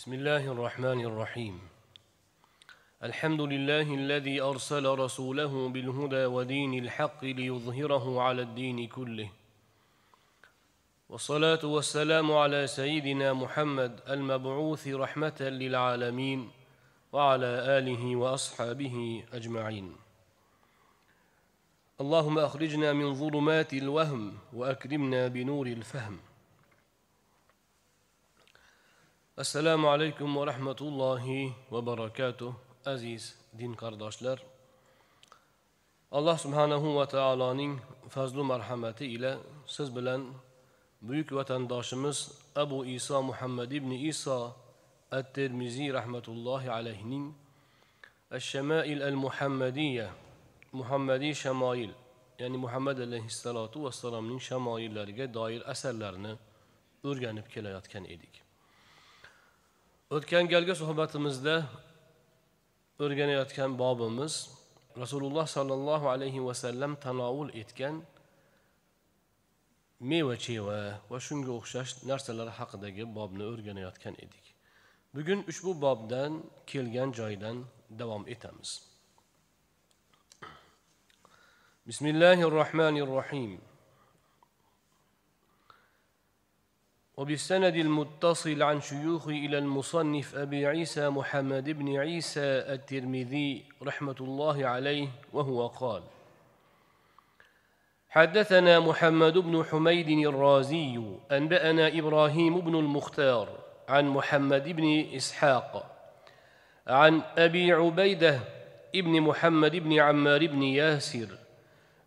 بسم الله الرحمن الرحيم. الحمد لله الذي أرسل رسوله بالهدى ودين الحق ليظهره على الدين كله. والصلاة والسلام على سيدنا محمد المبعوث رحمة للعالمين وعلى آله وأصحابه أجمعين. اللهم أخرجنا من ظلمات الوهم وأكرمنا بنور الفهم. assalomu alaykum va rahmatullohi va barakatuh aziz din qardoshlar. Alloh subhanahu va taoloning fazlu marhamati ila siz bilan buyuk vatandoshimiz abu iso muhammad ibn iso at termiziy rahmatullohi alayhining ashamail al muhammadiya muhammadiy shamoil ya'ni muhammad alayhissalotu vassalomning shamoillariga doir asarlarini o'rganib kelayotgan edik. O'tgan galgi suhbatimizda o'rganayotgan bobimiz rasululloh sollallohu alayhi vasallam tanovul etgan meva cheva va shunga o'xshash narsalar haqidagi bobni o'rganayotgan edik. Bugun ushbu bobdan kelgan joydan davom etamiz. Bismillahi rohmanir rohim وبالسند المتصل عن شيوخ إلى المصنف أبي عيسى محمد بن عيسى الترمذي رحمة الله عليه وهو قال حدثنا محمد بن حميد الرازي أنبأنا إبراهيم بن المختار عن محمد بن إسحاق عن أبي عبيدة ابن محمد بن عمار بن ياسر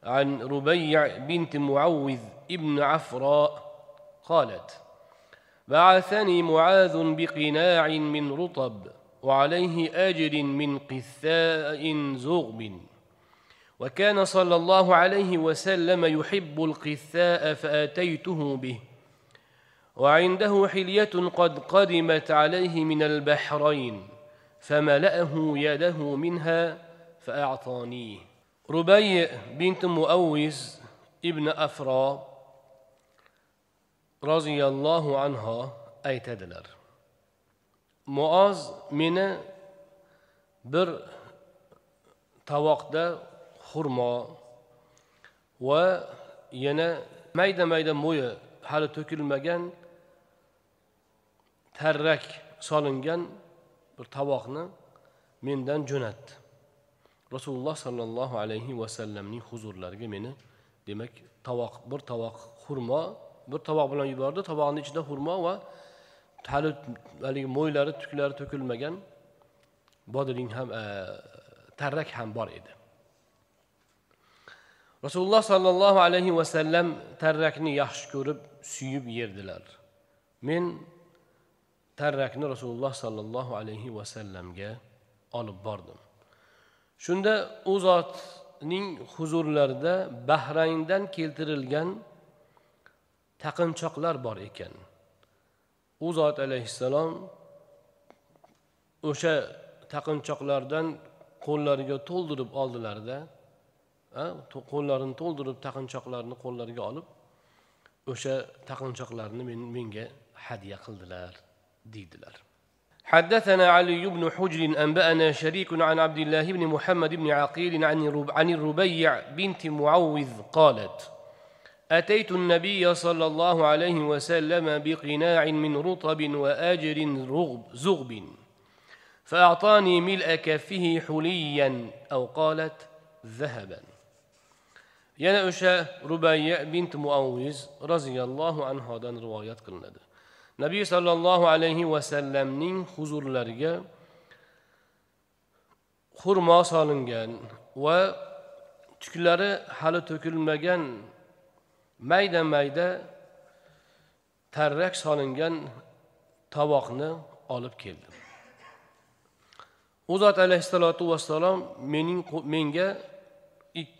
عن ربيع بنت معوذ ابن عفراء قالت بعثني معاذ بقناع من رطب وعليه أجر من قثاء زغب. وكان صلى الله عليه وسلم يحب القثاء فأتيته به. وعنده حلية قد قدمت عليه من البحرين فملأه يده منها فأعطانيه. ربيع بنت مؤوز ابن افرا roziyallohu anho aytadilar. Muoz meni bir tovoqda xurmo va yana mayda mayda mo'yi hali to'kilmagan tarrak solingan bir tovoqni mendan jo'natdi. Rasululloh sollallohu alayhi vasallamning huzurlariga meni demak tovoq bir tovoq xurmo bir tovoq bilan yubordi. Tovoqni ichida xurmo va hali haligi mo'ylari tuklari to'kilmagan bodring ham e, tarrak ham bor edi. Rasululloh sollallohu alayhi vasallam tarrakni yaxshi ko'rib suyib yerdilar. Men tarrakni rasululloh sollallohu alayhi vasallamga olib bordim. Shunda u zotning huzurlarida bahrangdan keltirilgan taqinchoqlar bor ekan u zot alayhissalom o'sha taqinchoqlardan qo'llariga to'ldirib oldilarda qo'llarini to'ldirib taqinchoqlarni qo'llariga olib o'sha taqinchoqlarni menga hadya qildilar deydilar حدثنا علي بن حجر أنبأنا شريك عن عبد الله بن محمد بن عقيل عن الربيع بنت معوذ قالت أتيت النبي صلى الله عليه وسلم بقناع من رطب وآجر زغب. فأعطاني ملء كفه حليا أو قالت ذهبا. ينأشى ربيع بنت مؤوز رضي الله عنها دان روايات قلنده. نبي صلى الله عليه وسلم نين خزور لرغة خرما صالنگان و تكلار كلمة تكلمگان mayda mayda tarrak solingan tovoqni olib keldim. U zot alayhissalotu vassalom mening menga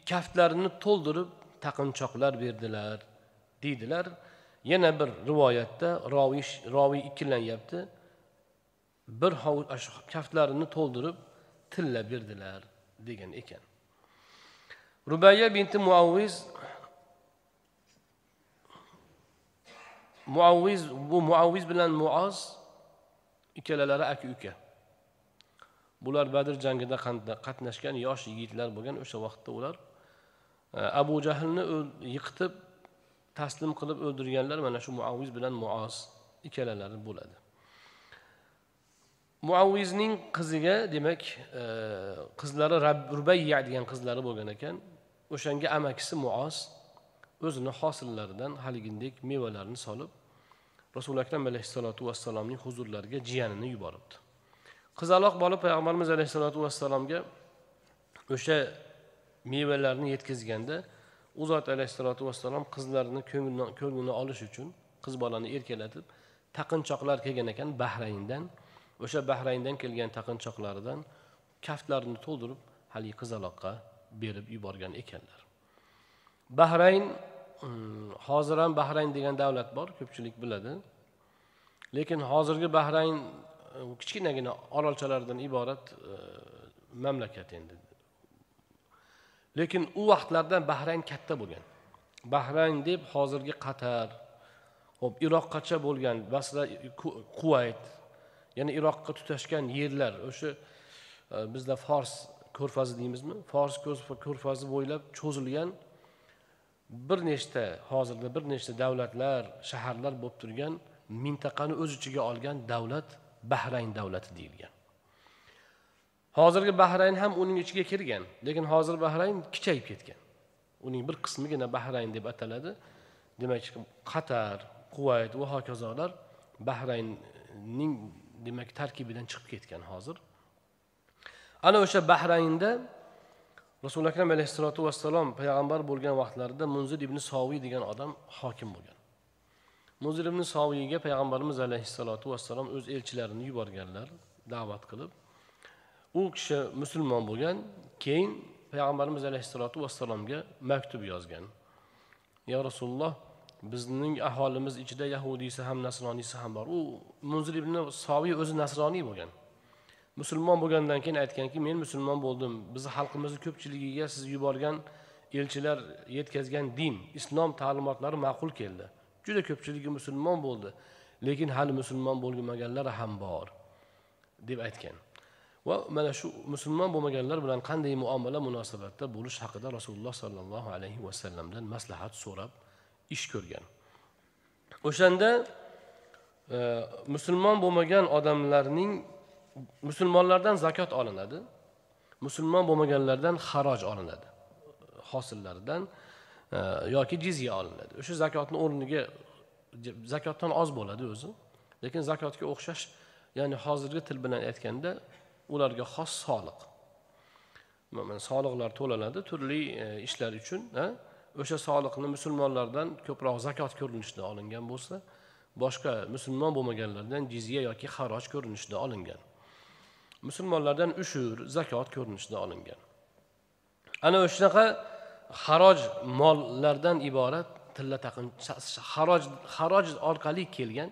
kaftlarini to'ldirib taqinchoqlar berdilar deydilar. Yana bir rivoyatda roviy roviy ikkilanyapti bir kaftlarini to'ldirib tilla berdilar degan ekan. Rubayya binti muavviz muavviz bu muavviz bilan muoz ikkalalari aka uka bular badr jangida qatnashgan yosh yigitlar bo'lgan. O'sha vaqtda ular e, abu jahlni yiqitib taslim qilib o'ldirganlar. Mana shu muavviz bilan muoz ikkalalari bo'ladi. Muavvizning qiziga demak e, qizlari rubayya degan qizlari bo'lgan ekan. O'shanga amakisi muoz o'zini hosillaridan haligindek mevalarni solib rasuli akram alayhissalotu vassalomning huzurlariga jiyanini yuboribdi. Qizaloq bola payg'ambarimiz alayhissalotu vassalomga o'sha mevalarni yetkazganda u zot alayhissalotu vassalom qizlarini ko'nglini olish uchun qiz bolani erkalatib taqinchoqlar kelgan ekan bahrayndan. O'sha bahrayndan kelgan taqinchoqlaridan kaftlarini to'ldirib haligi qizaloqqa berib yuborgan ekanlar. Bahrayn hozir ham bahrayn degan davlat bor ko'pchilik biladi. Lekin hozirgi bahrayn e, kichkinagina orolchalardan iborat e, mamlakat endi. Lekin u vaqtlarda bahrayn katta bo'lgan. Bahrayn deb hozirgi qatar hop iroqqacha bo'lgan basra quvayt ya'ni iroqqa tutashgan yerlar o'sha e, bizda fors ko'rfazi deymizmi? Fors ko'rfazi bo'ylab cho'zilgan bir nechta hozirda bir nechta davlatlar shaharlar bo'lib turgan mintaqani o'z ichiga olgan davlat bahrayn davlati deyilgan. Hozirgi bahrayn ham uning ichiga kirgan lekin hozir bahrayn kichayib ketgan. Uning bir qismigina bahrayn deb ataladi. Demak qatar quvayt va hokazolar bahraynning demak tarkibidan chiqib ketgan hozir. Ana o'sha bahraynda rasuli akram alayhissalotu vassalom payg'ambar bo'lgan vaqtlarida munzir ibn soviy degan odam hokim bo'lgan. Munzir ibn soviyga payg'ambarimiz alayhissalotu vassalom o'z elchilarini yuborganlar da'vat qilib. U kishi musulmon bo'lgan keyin payg'ambarimiz alayhissalotu vassalomga maktub yozgan. Yo rasululloh bizning aholimiz ichida yahudiysi ham nasroniysi ham bor. U munzir ibn soviy o'zi nasroniy bo'lgan. Musulmon bo'lgandan keyin aytganki men musulmon bo'ldim. Bizni xalqimizni ko'pchiligiga siz yuborgan elchilar yetkazgan din islom ta'limotlari ma'qul keldi. Juda ko'pchiligi musulmon bo'ldi lekin hali musulmon bo'lmaganlar ham bor deb aytgan. Va mana shu musulmon bo'lmaganlar bilan qanday muomala munosabatda bo'lish haqida rasululloh sollallohu alayhi vasallamdan maslahat so'rab ish ko'rgan. O'shanda e, musulmon bo'lmagan odamlarning musulmonlardan zakot olinadi. Musulmon bo'lmaganlardan xaroj olinadi. Hosillaridan e, yoki jizya olinadi. O'sha zakotni o'rniga zakotdan oz bo'ladi o'zi. Lekin zakotga o'xshash ya'ni hozirgi til bilan aytganda ularga xos soliq. Soliqlar to'lanadi turli e, ishlar uchun o'sha soliqni musulmonlardan ko'proq zakot ko'rinishida olingan bo'lsa boshqa musulmon bo'lmaganlardan jizya yoki xaroj ko'rinishida olingan. Musulmonlardan ushur zakot ko'rinishida olingan. Ana o'shanaqa xaroj mollardan iborat tilla taqin xaroj xaroj orqali kelgan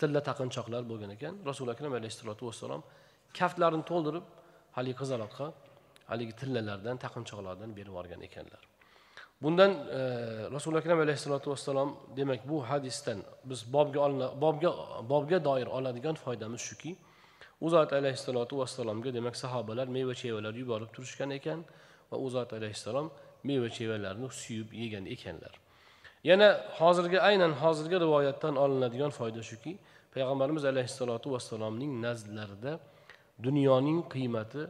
tilla taqinchoqlar bo'lgan ekan. Rasuli akram alayhissalotu vassalom kaftlarini to'ldirib haligi qizaloqqa haligi tillalardan taqinchoqlardan berib yuborgan ekanlar. Bundan e, rasuli akram alayhissalotu vassalom demak bu hadisdan biz bobga bobga bobga doir oladigan foydamiz shuki u zot alayhissalotu vassalomga demak sahobalar meva chevalar yuborib turishgan ekan va u zot alayhissalom meva chevalarni suyib yegan ekanlar. Yana hozirgi aynan hozirgi rivoyatdan olinadigan foyda shuki payg'ambarimiz alayhissalotu vassalomning nazdlarida dunyoning qiymati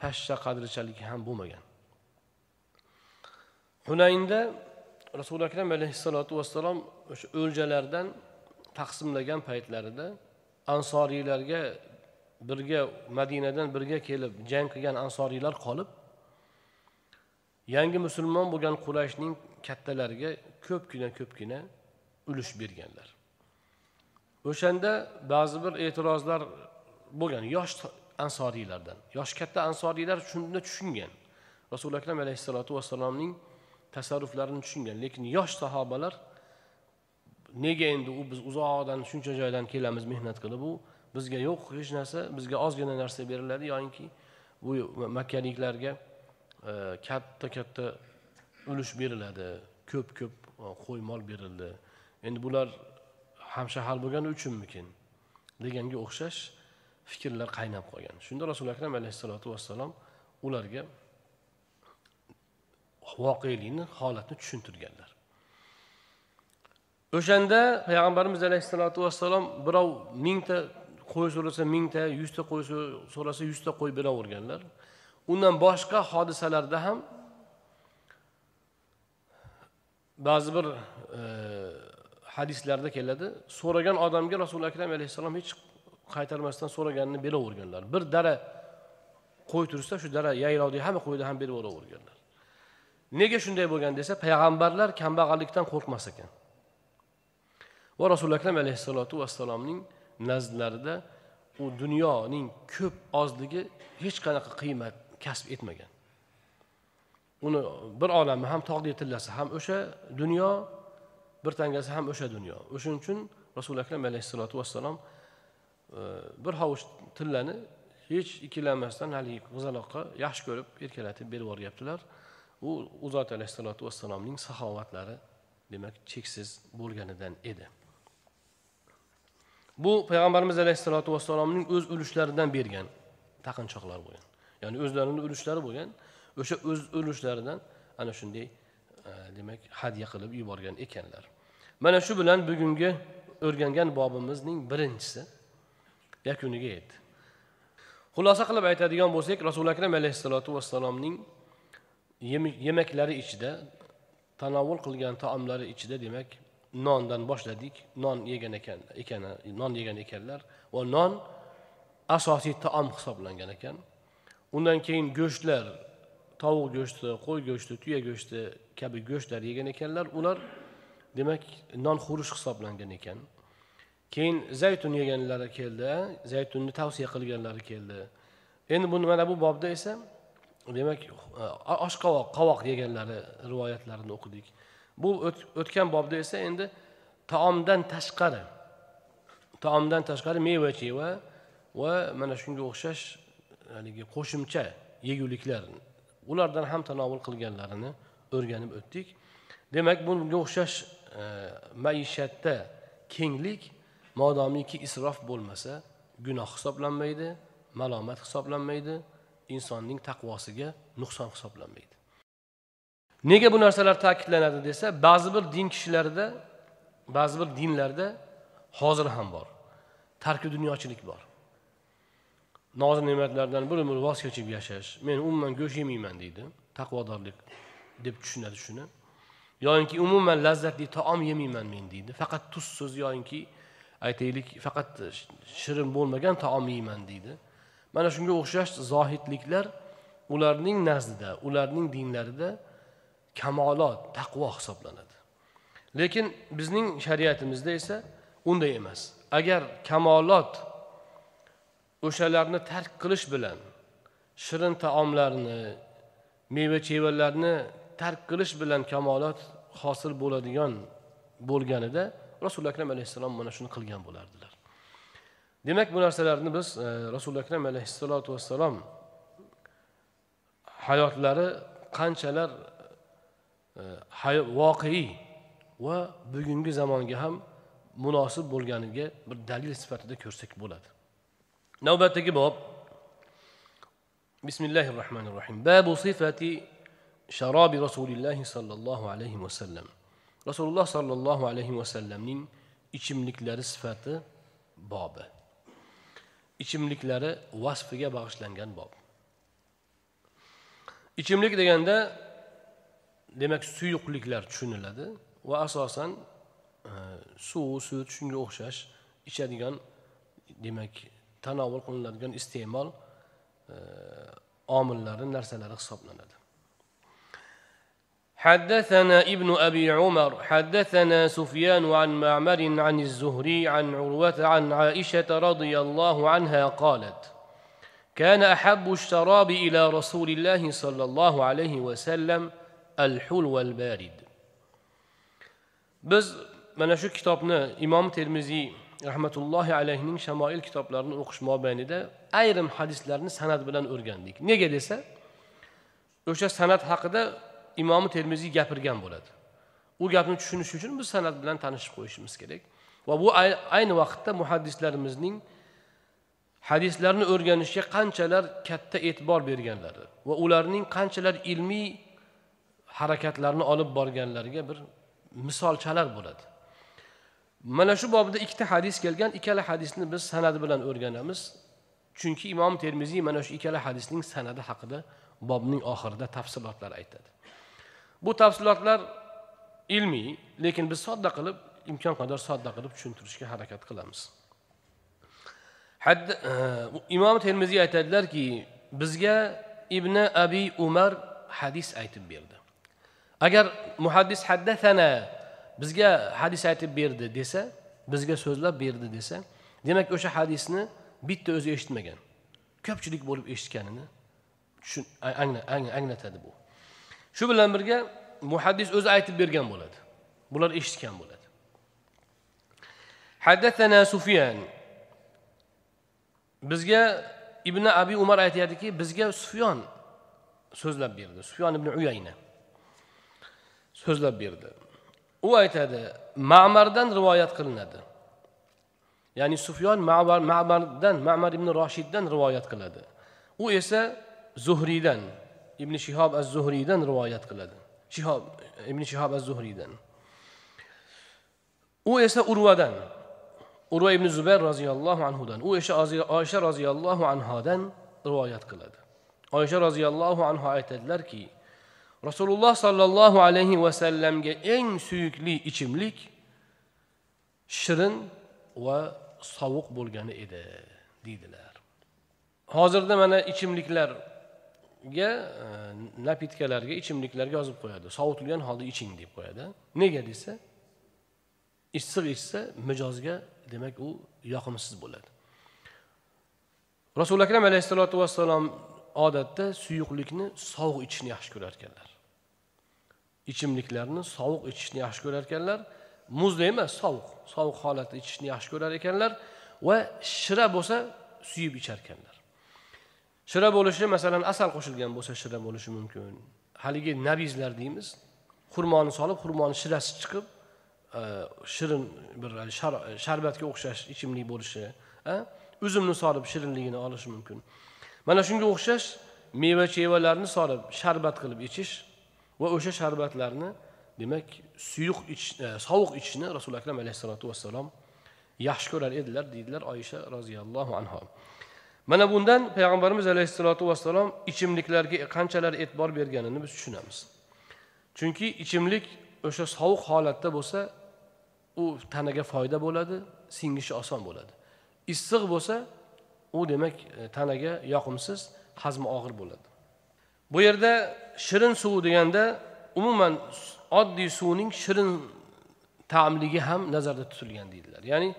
pashsha qadrichalik ham bo'lmagan. Hunaynda rasuli akram alayhissalotu vassalom o'sha o'ljalardan taqsimlagan paytlarida ansoriylarga birga madinadan birga kelib jang qilgan ansoriylar qolib yangi musulmon bo'lgan qurashning kattalariga ko'pgina ko'pgina ulush berganlar. O'shanda ba'zi bir e'tirozlar bo'lgan yosh ansoriylardan yosh katta ansoriylar shunda tushungan. Rasuli akram alayhissalotu vassalomning tasarruflarini tushungan lekin yosh sahobalar nega endi u biz uzoqdan shuncha joydan kelamiz mehnat qilib u bizga yo'q hech narsa bizga ozgina narsa beriladi yoinki bu makkaliklarga e, katta katta ulush beriladi ko'p ko'p e, qo'y mol berildi. Endi bular hamshahar bo'lgani uchunmikin? Deganga o'xshash fikrlar qaynab qolgan. Shunda rasuli akram alayhissalotu vassalom ularga voqelikni holatni tushuntirganlar. O'shanda payg'ambarimiz alayhissalotu vassalom birov mingta qo'y so'rasa mingta yuzta qo'y so'rasa yuzta qo'y beraverganlar undan boshqa hodisalarda ham ba'zi bir e, hadislarda keladi. So'ragan odamga rasuli akram alayhissalom hech qaytarmasdan so'raganini beraverganlar bir dara qo'y tursa shu dara yaylovdagi hamma qo'yni ham berib yuboraverganlar nega shunday bo'lgan desa payg'ambarlar kambag'allikdan qo'rqmas ekan. Va rasuli akram alayhissalotu vassalomning nazdlarida u dunyoning ko'p ozligi hech qanaqa qiymat kasb etmagan. Uni bir olami ham tog'dek tillasi ham o'sha dunyo bir tangasi ham o'sha dunyo. O'shaning uchun rasuli akram alayhissalotu vassalom e, bir hovuch tillani hech ikkilanmasdan haligi qizaloqqa yaxshi ko'rib erkalatib berib yuboryaptilar. U u zot alayhissalotu vassalomning saxovatlari demak cheksiz bo'lganidan edi. Bu payg'ambarimiz alayhissalotu vassalomning o'z ulushlaridan bergan taqinchoqlar bo'lgan. Ya'ni o'zlarini ulushlari bo'lgan o'sha o'z ulushlaridan ana shunday e, demak hadya qilib yuborgan ekanlar. Mana shu bilan bugungi o'rgangan bobimizning birinchisi yakuniga yetdi. Xulosa qilib aytadigan bo'lsak rasuli akram alayhissalotu vassalomning yemaklari ichida tanovul qilgan taomlari ichida demak nondan boshladik. Non yegan ekan ekan non yegan ekanlar va non asosiy taom hisoblangan ekan. Undan keyin go'shtlar tovuq go'shti qo'y go'shti tuya go'shti kabi go'shtlar yegan ekanlar. Ular demak non xurush hisoblangan ekan. Keyin zaytun yeganlari keldi zaytunni tavsiya qilganlari keldi. Endi bu mana bu bobda esa demak e, oshqovoq qovoq yeganlari rivoyatlarini o'qidik. Bu o'tgan bobda esa endi taomdan tashqari. Taomdan tashqari meva cheva va mana shunga o'xshash haligi qo'shimcha yeguliklar. Ulardan ham tanovul qilganlarini o'rganib o'tdik. Demak bunga o'xshash e, maishatda kenglik modomiki isrof bo'lmasa gunoh hisoblanmaydi malomat hisoblanmaydi insonning taqvosiga nuqson hisoblanmaydi. Nega bu narsalar ta'kidlanadi desa ba'zi bir din kishilarida ba'zi bir dinlarda hozir ham bor. Tarki dunyochilik bor. Noz ne'matlardan bir umr voz kechib yashash men umuman go'sht yemayman deydi. Taqvodorlik deb tushunadi shuni. Yoyinki umuman lazzatli taom yemayman men deydi. Faqat tuzsiz yoyinki aytaylik faqat shirin bo'lmagan taom yeyman deydi. Mana shunga o'xshash zohidliklar ularning nazdida ularning dinlarida kamolot taqvo hisoblanadi. Lekin bizning shariatimizda esa unday emas. Agar kamolot o'shalarni tark qilish bilan shirin taomlarni meva chevalarni tark qilish bilan kamolot hosil bo'ladigan bo'lganida rasuli akram alayhissalom mana shuni qilgan bo'lardilar. Demak bu narsalarni biz e, rasuli akram alayhissalotu vassalom hayotlari qanchalar Э, voqeiy va bugungi zamonga ham munosib bo'lganiga bir dalil sifatida ko'rsak bo'ladi. Navbatdagi bob. Bismillahi rohmanir rohim babu sifati sharobi rasulillahi sollallohu alayhi vasallam rasululloh sollallohu alayhi vasallamning ichimliklari sifati bobi. Ichimliklari vasfiga bag'ishlangan bob. Ichimlik deganda demak suyuqliklar tushuniladi va asosan e, suv sut shunga o'xshash ichadigan demak tanovul qilinadigan iste'mol e, omillari narsalari hisoblanadi حدثنا ابن أبي عمر حدثنا سفيان عن معمر عن الزهري عن عروة عن عائشة رضي الله عنها قالت كان أحب الشراب إلى رسول الله صلى الله عليه وسلم al hul biz mana shu kitobni imom termiziy rahmatullohi alayhining shamoil kitoblarini o'qish mobaynida ayrim hadislarni san'at bilan o'rgandik. Nega desa o'sha san'at haqida imom termiziy gapirgan bo'ladi. U gapni tushunish uchun biz san'at bilan tanishib qo'yishimiz kerak va bu ayni vaqtda muhaddislarimizning hadislarni o'rganishga qanchalar katta e'tibor berganlari va ularning qanchalar ilmiy harakatlarni olib borganlarga bir misolchalar bo'ladi. Mana shu bobda ikkita hadis kelgan. Ikkala hadisni biz sanadi bilan o'rganamiz. Chunki imom termiziy mana shu ikkala hadisning sanadi haqida bobning oxirida tafsilotlar aytadi. Bu tafsilotlar ilmiy lekin biz sodda qilib imkon qadar sodda qilib tushuntirishga harakat qilamiz. Hadd, e, imom termiziy aytadilarki bizga ibn abi umar hadis aytib berdi. Agar muhaddis haddathana bizga hadis aytib berdi desa bizga so'zlab berdi desa demak o'sha hadisni bitta o'zi eshitmagan. Ko'pchilik bo'lib eshitganini anglatadi bu. Shu bilan birga muhaddis o'zi aytib bergan bo'ladi. Bular eshitgan bo'ladi. Haddathana sufyan. Bizga ibn abi umar aytyadiki bizga sufyon so'zlab berdi. Sufyon ibn uyayna. So'zlab berdi. U aytadi ma'mardan rivoyat qilinadi. Ya'ni sufyon ma'mardan ma'mar ibn roshiddan rivoyat qiladi. U esa zuhriydan ibn shihob az zuhriydan rivoyat qiladi. Shihob ibn shihob az zuhriydan u esa urvadan urva ibn zubayr roziyallohu anhudan. U esa oysha roziyallohu anhodan rivoyat qiladi. Oysha roziyallohu anhu aytadilarki rasululloh sollallohu alayhi vasallamga eng suyukli ichimlik shirin va sovuq bo'lgani edi deydilar. Hozirda mana ichimliklarga e, napitkalarga ichimliklarga yozib qo'yadi. Sovutilgan holda iching deb qo'yadi. Nega desa issiq ichsa mijozga demak u yoqimsiz bo'ladi. Rasuli akram alayhissalotu vassalom odatda suyuqlikni sovuq ichishni yaxshi ko'rar ekanlar ichimliklarni sovuq ichishni yaxshi ko'rar ekanlar. Muzda emas sovuq. Sovuq holatda ichishni yaxshi ko'rar ekanlar va shira bo'lsa suyib ichar ekanlar. Shira bo'lishi masalan asal qo'shilgan bo'lsa shira bo'lishi mumkin. Haligi nabizlar deymiz. Xurmoni solib xurmoni shirasi chiqib e, shirin bir sharbatga o'xshash ichimlik bo'lishi uzumni solib shirinligini olishi mumkin. Mana shunga o'xshash meva chevalarni solib sharbat qilib ichish va o'sha sharbatlarni demak suyuq ichish e, sovuq ichishni rasuli akram alayhissalotu vassalom yaxshi ko'rar edilar deydilar oyisha roziyallohu anhu mana bundan payg'ambarimiz alayhissalotu vassalom ichimliklarga qanchalar e'tibor berganini biz tushunamiz. Chunki ichimlik o'sha sovuq holatda bo'lsa u tanaga foyda bo'ladi singishi oson bo'ladi. Issiq bo'lsa u demak e, tanaga yoqimsiz hazmi og'ir bo'ladi. Bu yerda shirin suv deganda umuman oddiy suvning shirin ta'mligi ham nazarda tutilgan deydilar. Ya'ni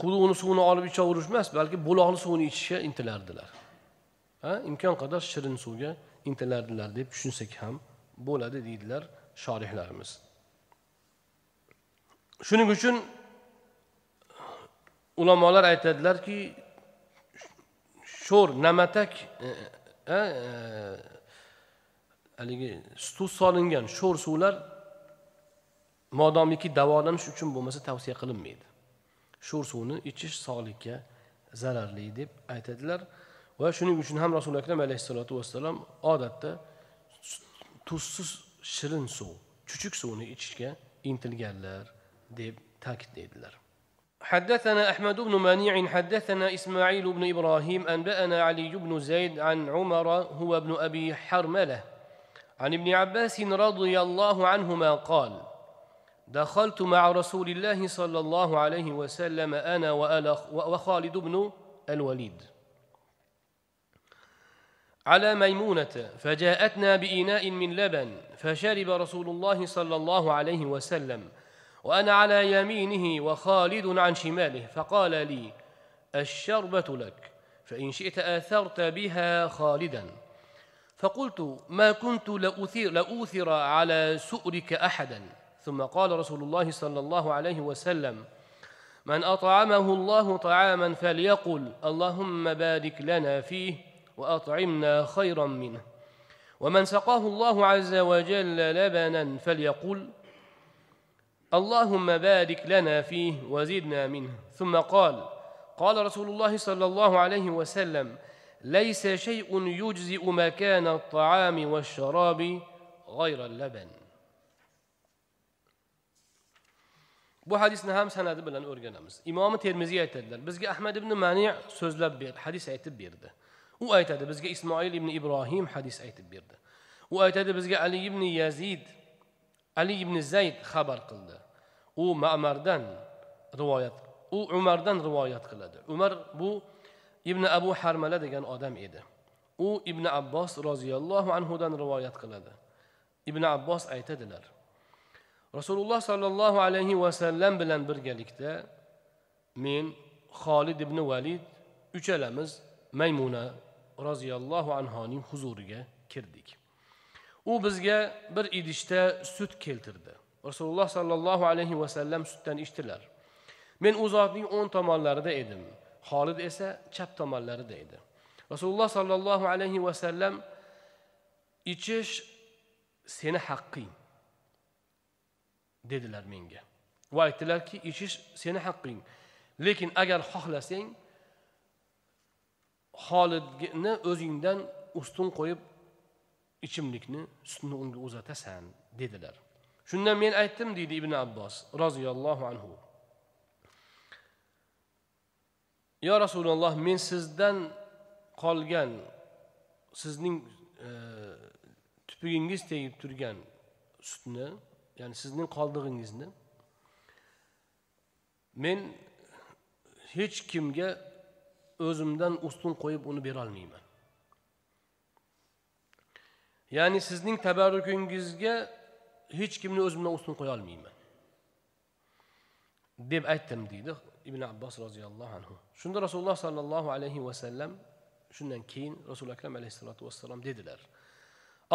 quduqni suvini olib ichaverish emas balki buloqni suvini ichishga intilardilar. Ha imkon qadar shirin suvga intilardilar deb tushunsak ham bo'ladi deydilar shorihlarimiz. Shuning uchun ulamolar aytadilarki sho'r namatak e, haligi suv solingan sho'r suvlar modomiki davolanish uchun bo'lmasa tavsiya qilinmaydi sho'r suvni ichish sog'likka zararli deb aytadilar va shuning uchun ham rasuli akram alayhissalotu vassalom odatda tuzsiz shirin suv chuchuk suvni ichishga intilganlar deb ta'kidlaydilar حدثنا أحمد بن منيع حدثنا إسماعيل بن إبراهيم أنبأنا علي بن زيد عن عمر هو ابن أبي حرملة. عن ابن عباس رضي الله عنهما قال دخلت مع رسول الله صلى الله عليه وسلم أنا وخالد بن الوليد. على ميمونة فجاءتنا بإناء من لبن فشرب رسول الله صلى الله عليه وسلم. وأنا على يمينه وخالد عن شماله فقال لي الشربة لك فإن شئت آثرت بها خالدا. فقلت ما كنت لأثير, لأوثر على سؤرك أحدا. ثم قال رسول الله صلى الله عليه وسلم من أطعمه الله طعاما فليقل اللهم بارك لنا فيه وأطعمنا خيرا منه. ومن سقاه الله عز وجل لبنا فليقل اللهم بارك لنا فيه وزدنا منه ثم قال قال رسول الله صلى الله عليه وسلم ليس شيء يجزئ مكان الطعام والشراب غير اللبن bu hadisni ham sanadi bilan o'rganamiz imomi termiziy aytadilar bizga ahmad ibn mani so'zlab berdi hadis aytib berdi u aytadi bizga ismoil ibn ibrohim hadis aytib berdi u aytadi bizga ali ibn yazid ali ibn zayd xabar qildi u mamardan rivoyat u umardan rivoyat qiladi. Umar bu ibn abu harmala degan odam edi. U ibn abbos roziyallohu anhudan rivoyat qiladi. Ibn abbos aytadilar rasululloh sollallohu alayhi vasallam bilan birgalikda men xolid ibn valid uchalamiz maymuna roziyallohu anhoning huzuriga kirdik. U bizga bir idishda sut keltirdi. Rasululloh sollallohu alayhi vasallam sutdan ichdilar. Men u zotning o'ng tomonlarida edim. Xolid esa chap tomonlarida edi. Rasululloh sollallohu alayhi vasallam ichish seni haqqing dedilar menga. Va aytdilarki ichish seni haqqing. Lekin agar xohlasang xolidni o'zingdan ustun qo'yib ichimlikni sutni unga uzatasan dedilar. Shundan men aytdim deydi ibn abbos roziyallohu anhu. Yo rasululloh men sizdan qolgan sizning e, tupugingiz tegib turgan sutni ya'ni sizning qoldig'ingizni men hech kimga o'zimdan ustun qo'yib uni berolmayman ya'ni sizning tabarrukingizga hech kimni o'zimdan ustun qo'ya olmayman deb aytdim deydi ibn abbos roziyallohu anhu. Shunda rasululloh sollallohu alayhi vasallam shundan keyin rasuli akram alayhissalotu vassalom dedilar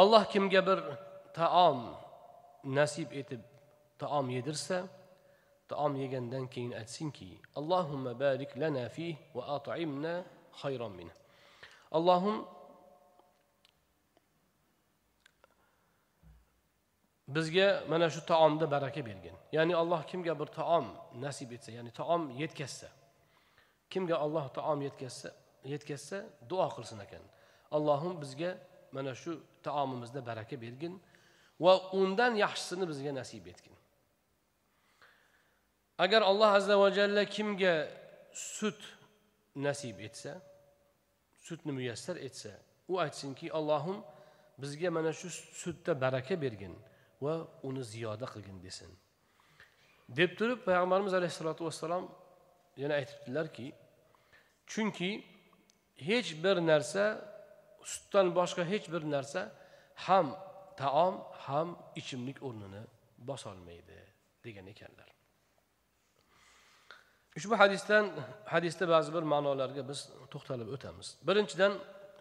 alloh kimga bir taom nasib etib taom yedirsa taom yegandan keyin aytsinki allohumma barik lana fih va at'imna khayron min allohim bizga mana shu taomda baraka bergin. Ya'ni alloh kimga bir taom nasib etsa ya'ni taom yetkazsa kimga alloh taom yetkazsa yetkazsa duo qilsin ekan. Allohim bizga mana shu taomimizda baraka bergin va undan yaxshisini bizga nasib etgin. Agar alloh azza va jalla kimga sut nasib etsa sutni muyassar etsa u aytsinki allohim bizga mana shu sutda baraka bergin. Va uni ziyoda qilgin desin. Deb turib payg'ambarimiz alayhissalotu vassalom yana aytibdilarki chunki hech bir narsa sutdan boshqa hech bir narsa ham taom ham ichimlik o'rnini bosolmaydi degan ekanlar. Ushbu hadisdan hadisda ba'zi bir ma'nolarga biz to'xtalib o'tamiz. Birinchidan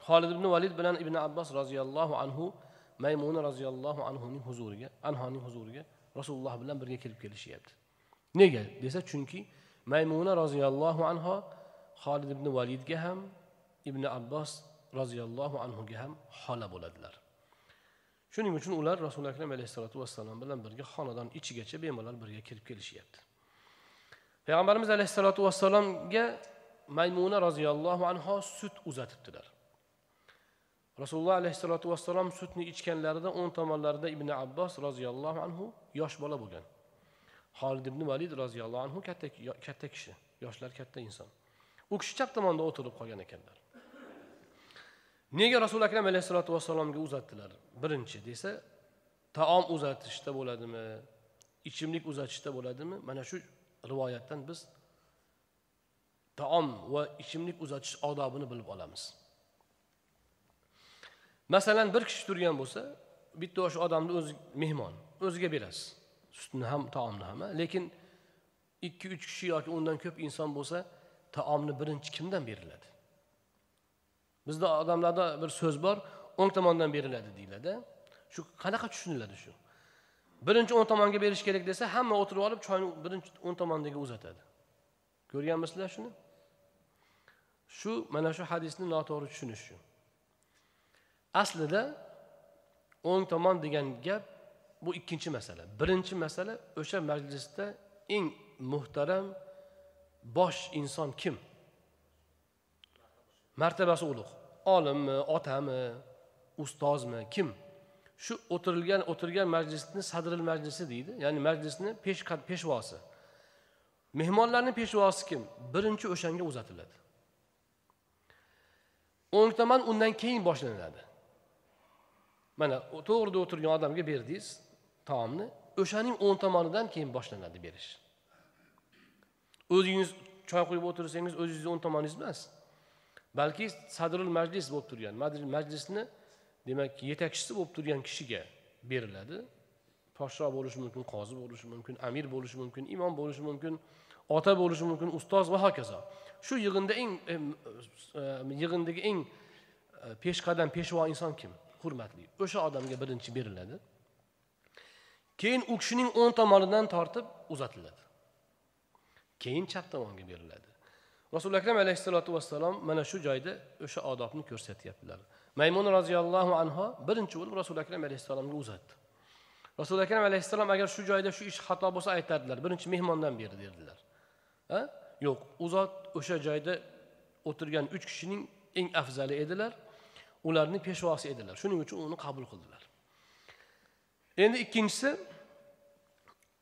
xolid ibn valid bilan ibn abbos roziyallohu anhu maymuna roziyallohu anhuning huzuriga anhoning huzuriga rasululloh bilan birga kirib kelishyapti. Nega? Desa chunki maymuna roziyallohu anho xolid ibn validga ham ibn abbos roziyallohu anhuga ham xola bo'ladilar. Shuning uchun ular rasuli akram alayhissalotu vassalom bilan birga xonadon ichigacha bemalol birga kirib kelishyapti. Payg'ambarimiz alayhissalotu vassalomga maymuna roziyallohu anho sut uzatibdilar. Rasululloh alayhissalotu vassalom sutni ichganlarida o'ng tomonlarida ibn abbos roziyallohu anhu yosh bola bo'lgan. Holid ibn valid roziyallohu anhu katta katta kishi yoshlar katta inson. U kishi chap tomonda o'tirib qolgan ekanlar. Nega rasuli akram alayhissalotu vassalomga uzatdilar? Birinchi desa taom uzatishda bo'ladimi? Ichimlik uzatishda bo'ladimi? Mana shu rivoyatdan biz taom va ichimlik uzatish odobini bilib olamiz. Masalan bir kishi turgan bo'lsa bitta o'sha odamni o'zi mehmon o'ziga berasiz. Sutni ham taomni ham lekin ikki uch kishi yoki undan ko'p inson bo'lsa taomni birinchi kimdan beriladi? Bizda odamlarda bir so'z bor o'ng tomondan beriladi deyiladi. Shu qanaqa tushuniladi shu? Birinchi o'ng tomonga berish kerak desa hamma o'tirib olib choyni birinchi o'ng tomondagi uzatadi. Ko'rganmisizlar shuni? Shu mana shu hadisni noto'g'ri tushunish shu. Aslida o'ng tomon degan gap bu ikkinchi masala. Birinchi masala o'sha majlisda eng muhtaram bosh inson kim? Martabasi ulug' olimmi otami ustozmi kim? Shu o'tirilgan o'tirgan majlisni sadril majlisi deydi. Ya'ni majlisni pesh peshvosi. Mehmonlarni peshvosi kim? Birinchi o'shanga uzatiladi. O'ng tomon undan keyin boshlanadi. Mana to'g'rida o'tirgan odamga berdingiz taomni o'shaning o'ng tomonidan keyin boshlanadi berish. O'zingiz choy quyib o'tirsangiz o'zingizni o'ng tomoningiz emas balki sadrul majlis bo'lib turgan majlisni demak yetakchisi bo'lib turgan kishiga beriladi. Podshoh bo'lishi mumkin qozi bo'lishi mumkin amir bo'lishi mumkin imom bo'lishi mumkin ota bo'lishi mumkin ustoz va hokazo. Shu yig'inda eng e, yig'indagi eng e, peshqadam peshvo inson kim? Hurmatli o'sha odamga birinchi beriladi. Keyin u kishining o'ng tomonidan tortib uzatiladi. Keyin chap tomonga beriladi. Rasuli akram alayhissalotu vassalom mana shu joyda o'sha odobni ko'rsatyaptilar. Maymun roziyallohu anhu birinchi bo'lib rasuli akram alayhissalomga uzatdi. Rasuli akram alayhissalom agar shu joyda shu ish xato bo'lsa aytardilar birinchi mehmondan beri derdilar. Ha? Yo'q u zot o'sha joyda o'tirgan uch kishining eng afzali edilar. Ularni peshvosi edilar. Shuning uchun uni qabul qildilar. Endi ikkinchisi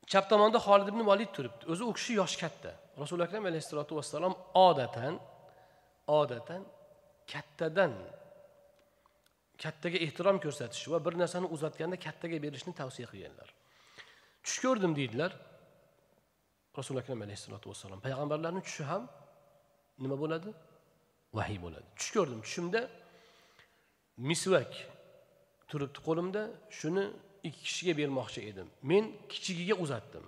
chap tomonda holid ibn valid turibdi. O'zi u kishi yoshi katta. Rasuli akram alayhissalotu vassalom odatan odatan kattadan kattaga ehtirom ko'rsatish va bir narsani uzatganda kattaga berishni tavsiya qilganlar. Tush ko'rdim deydilar rasuli akram alayhissalotu vassalom. Payg'ambarlarni tushi ham nima bo'ladi? Vahiy bo'ladi. Tush ko'rdim. Tushimda misvak turibdi qo'limda shuni ikki kishiga bermoqchi edim. Men kichigiga uzatdim.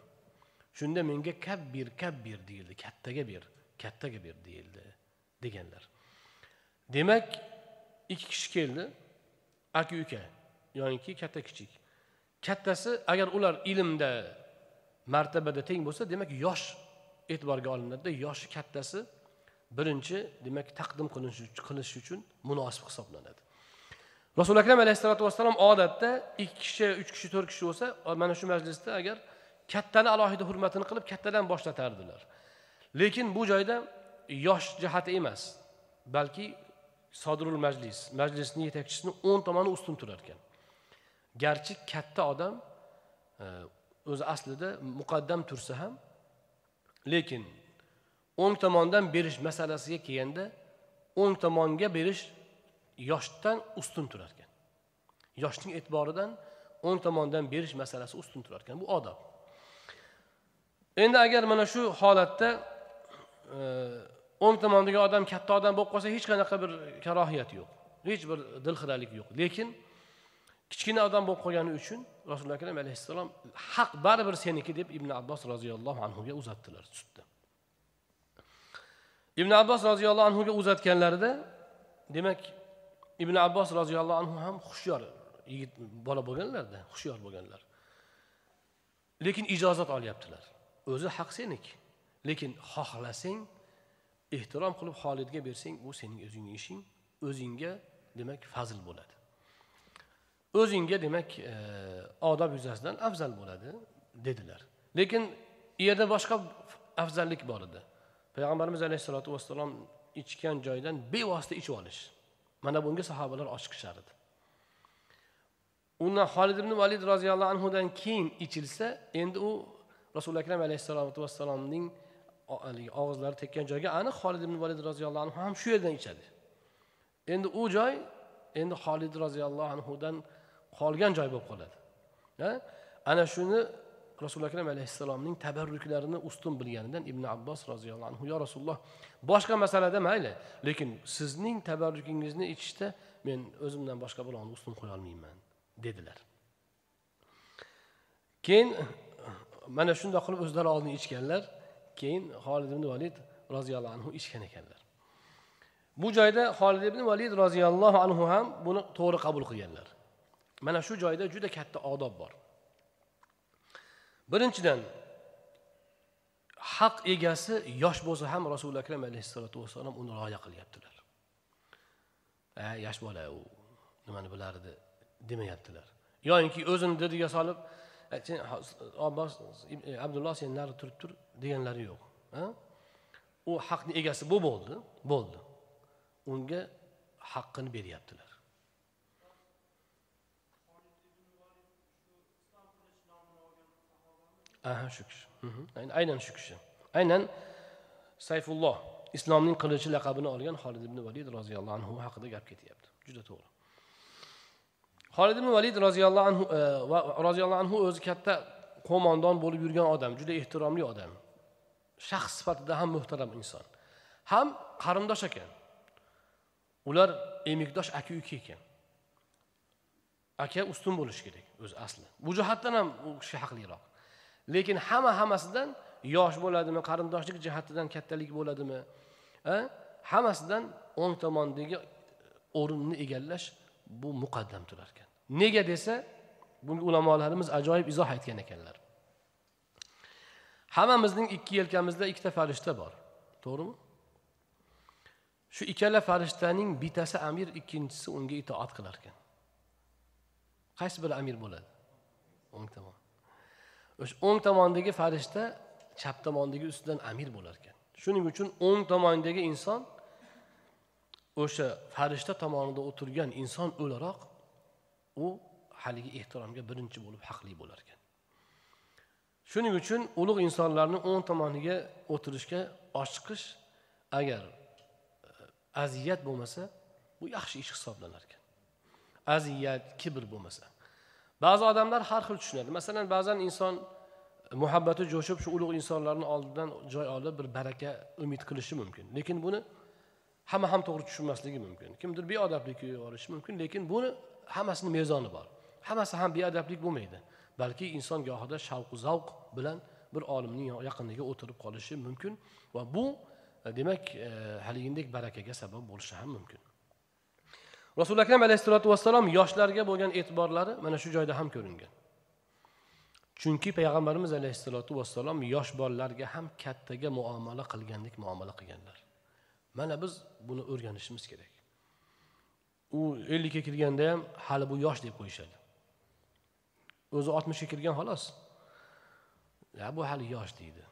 Shunda menga kabbir kabbir deyildi kattaga ber kattaga ber deyildi deganlar. Demak ikki kishi keldi. Aka uka yoinki katta kichik. Kattasi agar ular ilmda martabada teng bo'lsa demak yosh e'tiborga olinadida yoshi kattasi birinchi demak taqdim qilinishi uchun munosib hisoblanadi. Rasuli akram alayhissalotu vassalom odatda ikki kishi uch kishi to'rt kishi bo'lsa mana shu majlisda agar kattani alohida hurmatini qilib kattadan boshlatardilar. Lekin bu joyda yosh jihati emas balki sodirul majlis majlisni yetakchisini o'ng tomoni ustun turar ekan. Garchi katta odam e, o'zi aslida muqaddam tursa ham lekin o'ng tomondan berish masalasiga kelganda o'ng tomonga berish yoshdan ustun turar ekan yoshning e'tiboridan o'ng tomondan berish masalasi ustun turar ekan bu odob. Endi agar mana shu holatda e, o'ng tomondagi odam katta odam bo'lib qolsa hech qanaqa bir karohiyat yo'q. Hech bir dilxiralik yo'q. Lekin kichkina odam bo'lib qolgani uchun rasululloh akram alayhissalom haq baribir seniki deb ibn abbos roziyallohu anhuga uzatdilar sutni ibn abbos roziyallohu anhuga uzatganlarida demak ibn abbos roziyallohu anhu ham hushyor. Yigit bola bo'lganlarda hushyor bo'lganlar. Lekin ijozat olyaptilar. O'zi haq seniki lekin xohlasang ehtirom qilib xolidga bersang bu sening o'zingni ishing o'zingga demak fazl bo'ladi. O'zingga demak e, odob yuzasidan afzal bo'ladi dedilar. Lekin u yerda boshqa afzallik bor edi. Payg'ambarimiz alayhissalotu vassalom ichgan joydan bevosita ichib olish. Mana bunga sahobalar oshiqishar edi undan holid ibn valid roziyallohu anhudan keyin ichilsa endi u rasuli akram alayhissalotu vassalomning og'izlari tekkan joyga aniq holid ibn valid roziyallohu anhu ham shu yerdan ichadi. Endi u joy endi holid roziyallohu anhudan qolgan joy bo'lib qoladi. Ana shuni rasuli akram alayhissalomning tabarruklarini ustun bilganidan ibn abbos roziyallohu anhu yo rasululloh boshqa masalada mayli lekin sizning tabarrukingizni ichishda men o'zimdan boshqa birovni ustun qo'yolmayman dedilar. Keyin mana shundoq qilib o'zlari oldin ichganlar. Keyin holid ibn valid roziyallohu anhu ichgan ekanlar. Bu joyda holid ibn valid roziyallohu anhu ham buni to'g'ri qabul qilganlar. Mana shu joyda juda katta odob bor. Birinchidan haq egasi yosh bo'lsa ham rasuli akram alayhissalotu vassalom uni rioya qilyaptilar. Yosh bola u nimani bilardi demayaptilar. Yoyinki o'zini didiga solib sen abbos e, abdulloh sen nari turib tur deganlari yo'q u haqni egasi bu bo'ldi bo'ldi. Unga haqqini beryaptilar. Aha shu kishi. Mhm. Aynan- shu kishi. Aynan sayfulloh islomning qilichi laqabini olgan xolid ibn valid roziyallohu anhu haqida gap ketyapti. Juda to'g'ri. Xolid ibn valid roziyallohu anhu e, va roziyallohu anhu o'zi katta qo'mondon bo'lib yurgan odam juda ehtiromli odam. Shaxs sifatida ham muhtaram inson. Ham qarindosh ekan. Ular emikdosh aka uka ekan. Aka ustun bo'lishi kerak o'zi asli. Bu jihatdan ham u kishi haqliroq. Lekin hamma hammasidan yosh bo'ladimi qarindoshlik jihatidan kattalik bo'ladimi? Hammasidan o'ng tomondagi o'rinni egallash bu muqaddam turar ekan. Nega desa bunga ulamolarimiz ajoyib izoh aytgan ekanlar. Hammamizning ikki yelkamizda ikkita farishta bor. To'g'rimi? Shu ikkala farishtaning bittasi amir ikkinchisi unga itoat qilar ekan. Qaysi biri amir bo'ladi? O'ng tomon. O'sha o'ng tomondagi farishta chap tomondagi ustidan amir bo'lar ekan. Shuning uchun o'ng tomondagi inson o'sha farishta tomonida o'tirgan inson o'laroq u haligi ehtiromga birinchi bo'lib haqli bo'lar ekan. Shuning uchun ulug' insonlarni o'ng tomoniga o'tirishga oshiqish agar e, aziyat bo'lmasa bu yaxshi ish hisoblanar ekan. Aziyat kibr bo'lmasa. Ba'zi odamlar har xil tushunadi. Masalan ba'zan inson e, muhabbati jo'shib shu ulug' insonlarni oldidan joy olib bir baraka umid qilishi mumkin. Lekin buni hamma ham to'g'ri tushunmasligi mumkin. Kimdir beodoblikka yuborishi mumkin lekin buni hammasini mezoni bor. Hammasi ham beadablik bo'lmaydi. Balki inson gohida shavqu zavq bilan bir olimning yaqiniga o'tirib qolishi mumkin va bu e, demak e, haligidek barakaga sabab bo'lishi ham mumkin. Rasuli akram alayhissalotu vassalom yoshlarga bo'lgan e'tiborlari mana shu joyda ham ko'ringan. Chunki payg'ambarimiz alayhissalotu vassalom yosh bolalarga ham kattaga muomala qilgandek muomala qilganlar. Mana biz buni o'rganishimiz kerak. U ellikka kirganda ham hali bu yosh deb qo'yishadi. O'zi oltmishga kirgan xolos. Ya bu hali yosh deydi.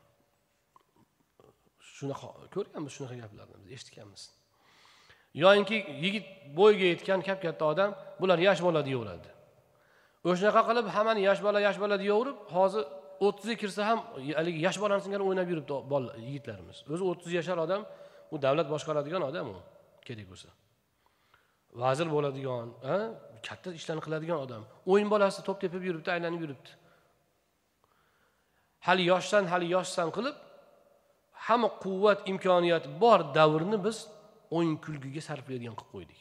Shunaqa ko'rganmiz shunaqa gaplarni biz eshitganmiz. Yoyinki yigit bo'yiga yetgan kap katta odam bular yosh bola deyaveradi. O'shanaqa qilib hammani yosh bola yosh bola deyaverib hozir o'ttizga kirsa ham haligi yosh bolani singari o'ynab yuribdi yigitlarimiz. O'zi o'ttiz yashar odam u davlat boshqaradigan odam u kerak bo'lsa. Vazir bo'ladigan katta ishlarni qiladigan odam. O'yin bolasi to'p tepib yuribdi aylanib yuribdi. Hali yoshsan hali yoshsan qilib hamma quvvat imkoniyat bor davrni biz o'yin kulgiga sarflaydigan qilib qo'ydik.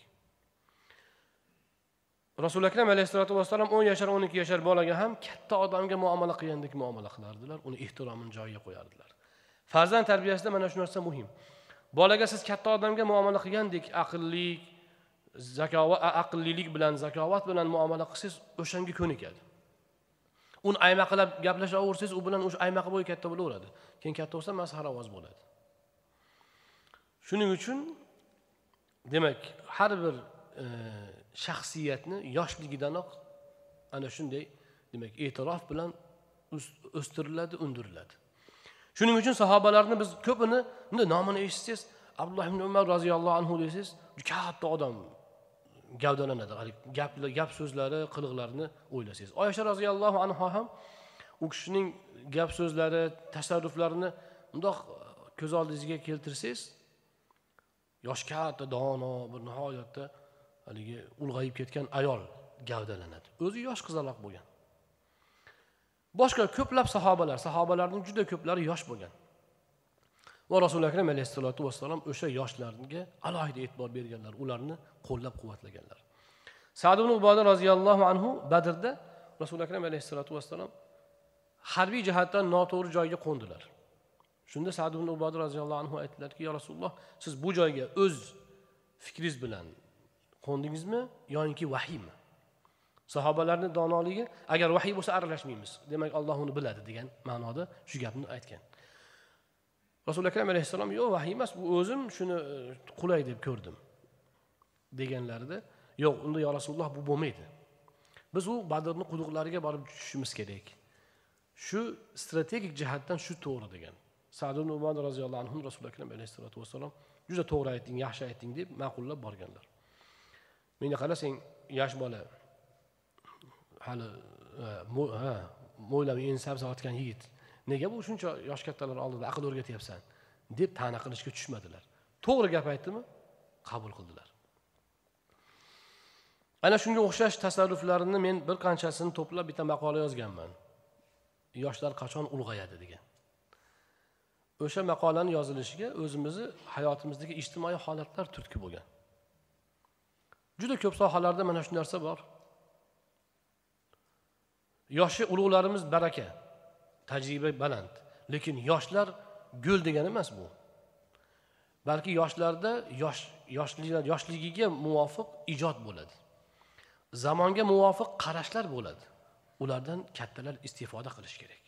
Rasuli akram alayhissalotu vassalom o'n yashar o'n ikki yashar bolaga ham katta odamga muomala qilgandek muomala qilardilar uni ehtiromini joyiga qo'yardilar. Farzand tarbiyasida mana shu narsa muhim. Bolaga siz katta odamga muomala qilgandek aqlli zakovat aqllilik bilan zakovat bilan muomala qilsangiz o'shanga ko'nikadi. Uni aymaqilab gaplashaversangiz u bilan o'sha aymaqi bo'yi katta bo'laveradi. Keyin katta bo'lsa masxaravoz bo'ladi. Shuning uchun demak har bir e, shaxsiyatni yoshligidanoq ana shunday demak e'tirof bilan o'stiriladi undiriladi. Shuning uchun sahobalarni biz ko'pini bunday nomini eshitsangiz abdulloh ibn umar roziyallohu anhu desangiz katta odam gavdalanadi gap gap so'zlari qiliqlarini o'ylasangiz. Oysha roziyallohu anhu ham u kishining gap so'zlari tasarruflarini mundoq ko'z oldingizga keltirsangiz yosh katta dono bir nihoyatda haligi ulg'ayib ketgan ayol gavdalanadi. O'zi yosh qizaloq bo'lgan. Boshqa ko'plab sahobalar sahobalarning juda ko'plari yosh bo'lgan. Va rasuli akram alayhissalotu vassalom o'sha yoshlarga alohida e'tibor berganlar ularni qo'llab quvvatlaganlar sad ibn uboda roziyallohu anhu badrda rasuli akram alayhissalotu vassalom harbiy jihatdan noto'g'ri joyga qo'ndilar. Shunda sad ibn ubada roziyallohu anhu aytdilarki yo rasululloh siz bu joyga o'z fikringiz bilan qo'ndingizmi yoinki vahiymi? Sahobalarni donoligi agar vahiy bo'lsa aralashmaymiz. Demak alloh uni biladi degan ma'noda shu gapni aytgan. Rasuli akram alayhissalom yo'q vahiy emas bu o'zim shuni e, qulay deb ko'rdim. deganlarida yo'q unda yo rasululloh bu bo'lmaydi. Biz u badrni quduqlariga borib tushishimiz kerak. Shu strategik jihatdan shu to'g'ri degan. Sad ibn umar roziyallohu anhu rasuli akram alayhissalotu vassalom juda to'g'ri aytding yaxshi aytding deb ma'qullab borganlar. Menga qara sen yosh bola hali e, ha mo'ylab endi sabzavotgan yigit nega bu shuncha yosh kattalar oldida aql o'rgatyapsan deb ta'na qilishga tushmadilar? To'g'ri gap aytdimi? Qabul qildilar. Ana shunga o'xshash tasarruflarni men bir qanchasini to'plab bitta maqola yozganman. Yoshlar qachon ulg'ayadi degan. O'sha maqolani yozilishiga o'zimizni hayotimizdagi ijtimoiy holatlar turtki bo'lgan. Juda ko'p sohalarda mana shu narsa bor. Yoshi ulug'larimiz baraka tajriba baland lekin yoshlar go'l degani emas bu. Balki yoshlarda yosh yoshligiga muvofiq ijod bo'ladi. Zamonga muvofiq qarashlar bo'ladi. Ulardan kattalar istifoda qilish kerak.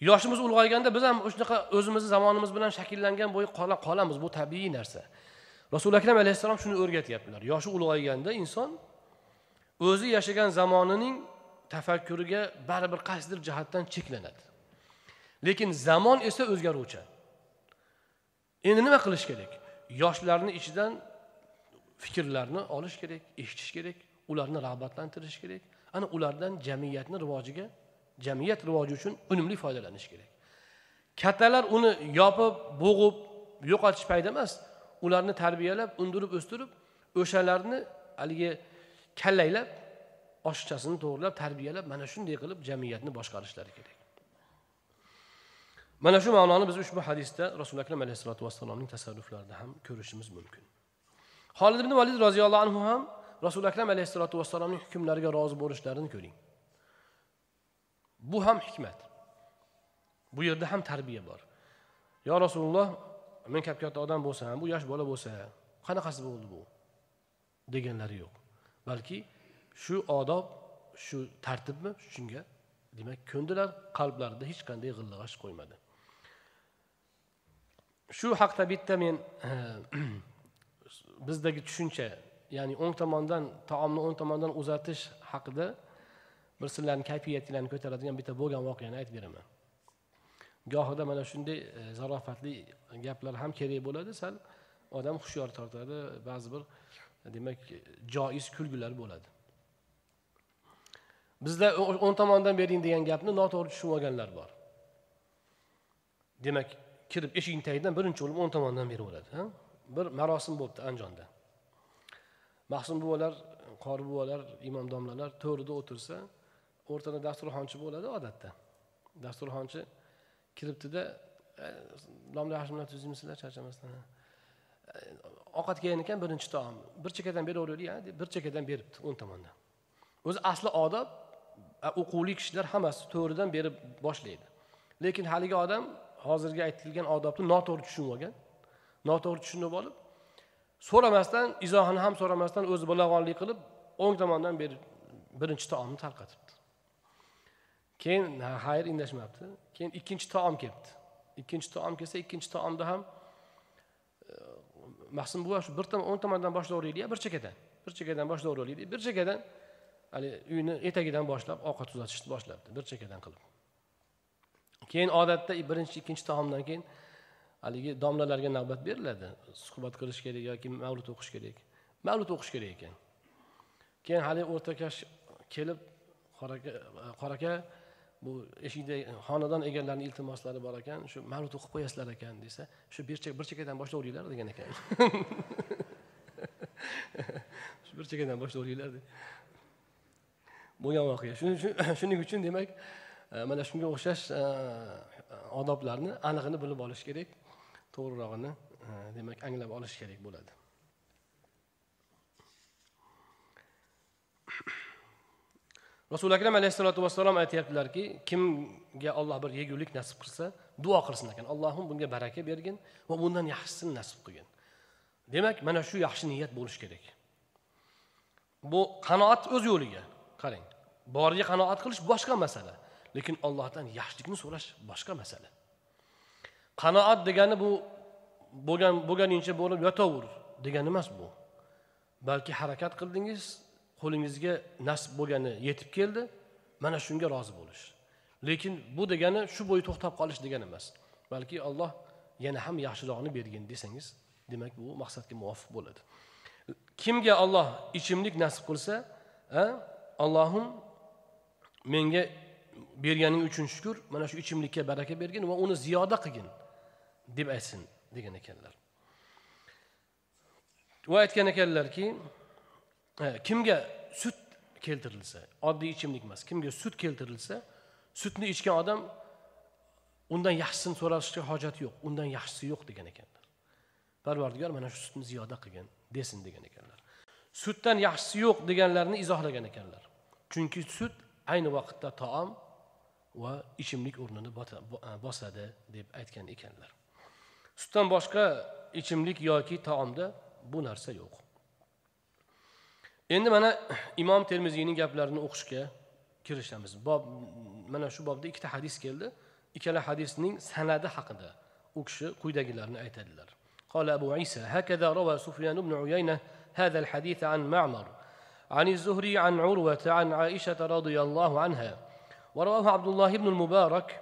Yoshimiz ulg'ayganda biz ham shunaqa o'zimizni zamonimiz bilan shakllangan bo'yi qolamiz. Bu tabiiy narsa. Rasuli akram alayhissalom shuni o'rgatyaptilar. Yoshi ulg'ayganda inson o'zi yashagan zamonining tafakkuriga baribir qaysidir jihatdan cheklanadi. Lekin zamon esa o'zgaruvchan endi nima qilish kerak? Yoshlarni ichidan fikrlarni olish kerak eshitish kerak ularni rag'batlantirish kerak. Ana ulardan jamiyatni rivojiga jamiyat rivoji uchun unumli foydalanish kerak. Kattalar uni yopib bo'g'ib yo'qotish payda emas ularni tarbiyalab undirib o'stirib o'shalarni haligi kallaylab oshiqchasini to'g'irlab tarbiyalab mana shunday qilib jamiyatni boshqarishlari kerak. Mana shu ma'noni biz ushbu hadisda rasuli akram alayhissalotu vassalomning tasarruflarida ham ko'rishimiz mumkin. Holid ibn valid roziyallohu anhu ham rasuli akram alayhissalotu vassalomning hukmlariga rozi bo'lishlarini ko'ring. Bu ham hikmat. Bu yerda ham tarbiya bor. Yo rasululloh men kap katta odam bo'lsam bu yosh bola bo'lsa qanaqasi bo'ldi bu? Deganlari yo'q. Balki shu odob shu tartibmi? Shunga demak ko'ndilar qalblarida hech qanday g'illig'ash qo'ymadi. Shu haqda bitta men bizdagi tushuncha ya'ni o'ng tomondan taomni o'ng tomondan uzatish haqida bir sizlarni kayfiyatinglarni ko'taradigan bitta bo'lgan voqeani aytib beraman. Gohida mana shunday e, zarofatli gaplar ham kerak bo'ladi. Sal odam hushyor tortadi ba'zi bir e, demak joiz kulgular bo'ladi. Bizda o'ng tomondan bering degan gapni noto'g'ri tushunib olganlar bor. Demak kirib eshikni tagidan birinchi bo'lib o'ng tomondan beraveradi bir marosim bo'libdi andijonda mahsum buvalar qori buvalar imom domlalar to'rida o'tirsa o'rtada dasturxonchi bo'ladi odatda. Dasturxonchi kiribdida e, domla yaxshi tuzimsizlar charchamasdan. E, ovqat kelgan ekan birinchi taom. Bir chekkadan beraveraylik deb bir chekkadan beribdi o'ng tomondan. O'zi asli odob e, o'quvli kishilar hammasi to'g'ridan berib boshlaydi. Lekin haligi odam hozirgi aytilgan odobni noto'g'ri tushunib olgan. Noto'g'ri tushunib olib so'ramasdan izohini ham so'ramasdan o'zi bilag'onlik qilib o'ng tomondan berib birinchi taomni tarqatibdi keyin xayr indashmabdi keyin ikkinchi taom kelibdi. Ikkinchi taom kelsa ikkinchi taomda ham e, mahsum buva shu bir o'ng tomondan boshlayveraylik bir chekkadan. Bir chekkadan boshlayveraylik bir chekkadan haligi uyni etagidan boshlab ovqat uzatishni boshlabdi bir chekkadan qilib. Keyin odatda birinchi ikkinchi taomdan keyin haligi domlalarga navbat beriladi. Suhbat qilish kerak yoki mavlud o'qish kerak. Mavlud o'qish kerak ekan. Keyin haligi o'rtakash kelib qora aka bu eshikda xonadon egalarini iltimoslari bor ekan shu mavlud o'qib qo'yasizlar ekan desa shu bir chekkadan boshlaveringlar degan ekan. Shu bir chekkadan boshlaveringlar bo'lgan voqea. Shuning uchun demak e, mana shunga o'xshash e, odoblarni anig'ini bilib olish kerak to'g'rirog'ini e, demak anglab olish kerak bo'ladi. Rasuli akram alayhissalotu vassalom aytyaptilarki kimga olloh bir yegulik nasib qilsa duo qilsin ekan. Allohim bunga baraka bergin va bundan yaxshisini nasib qilgin. Demak mana shu yaxshi niyat bo'lishi kerak. Bu qanoat o'z yo'liga. Qarang boriga qanoat qilish boshqa masala lekin ollohdan yaxshilikni so'rash boshqa masala. Qanoat degani bu bo'lgan bo'lganingcha bo'lib yotaver degani emas bu. Balki harakat qildingiz qo'lingizga nasib bo'lgani yetib keldi mana shunga rozi bo'lish. Lekin bu degani shu bo'yi to'xtab qolish degani emas. Balki alloh yana ham yaxshirog'ini bergin desangiz demak bu maqsadga muvofiq bo'ladi. Kimga olloh ichimlik nasib qilsa allohim menga berganing uchun shukur mana shu ichimlikka baraka bergin va uni ziyoda qilgin deb aytsin degan ekanlar. Va aytgan ekanlarki kimga sut keltirilsa oddiy ichimlik emas kimga sut keltirilsa sutni ichgan odam undan yaxshisini so'rashga hojat yo'q undan yaxshisi yo'q degan ekanlar. Parvardigor mana shu sutni ziyoda qilgin desin degan ekanlar. Sutdan yaxshisi yo'q deganlarni izohlagan ekanlar. Chunki sut ayni vaqtda taom va ichimlik o'rnini e, bosadi deb aytgan ekanlar. Sutdan boshqa ichimlik yoki taomda bu narsa yo'q. Endi mana imom termiziyning gaplarini o'qishga kirishamiz. Bob mana shu bobda ikkita hadis keldi. Ikkala hadisning sanadi haqida u kishi quyidagilarni aytadilar. قال أبو عيسى هكذا روى سفيان بن عيينة هذا الحديث عن معمر عن الزهري عن عروة عن عائشة رضي الله عنها ورواه عبد الله بن المبارك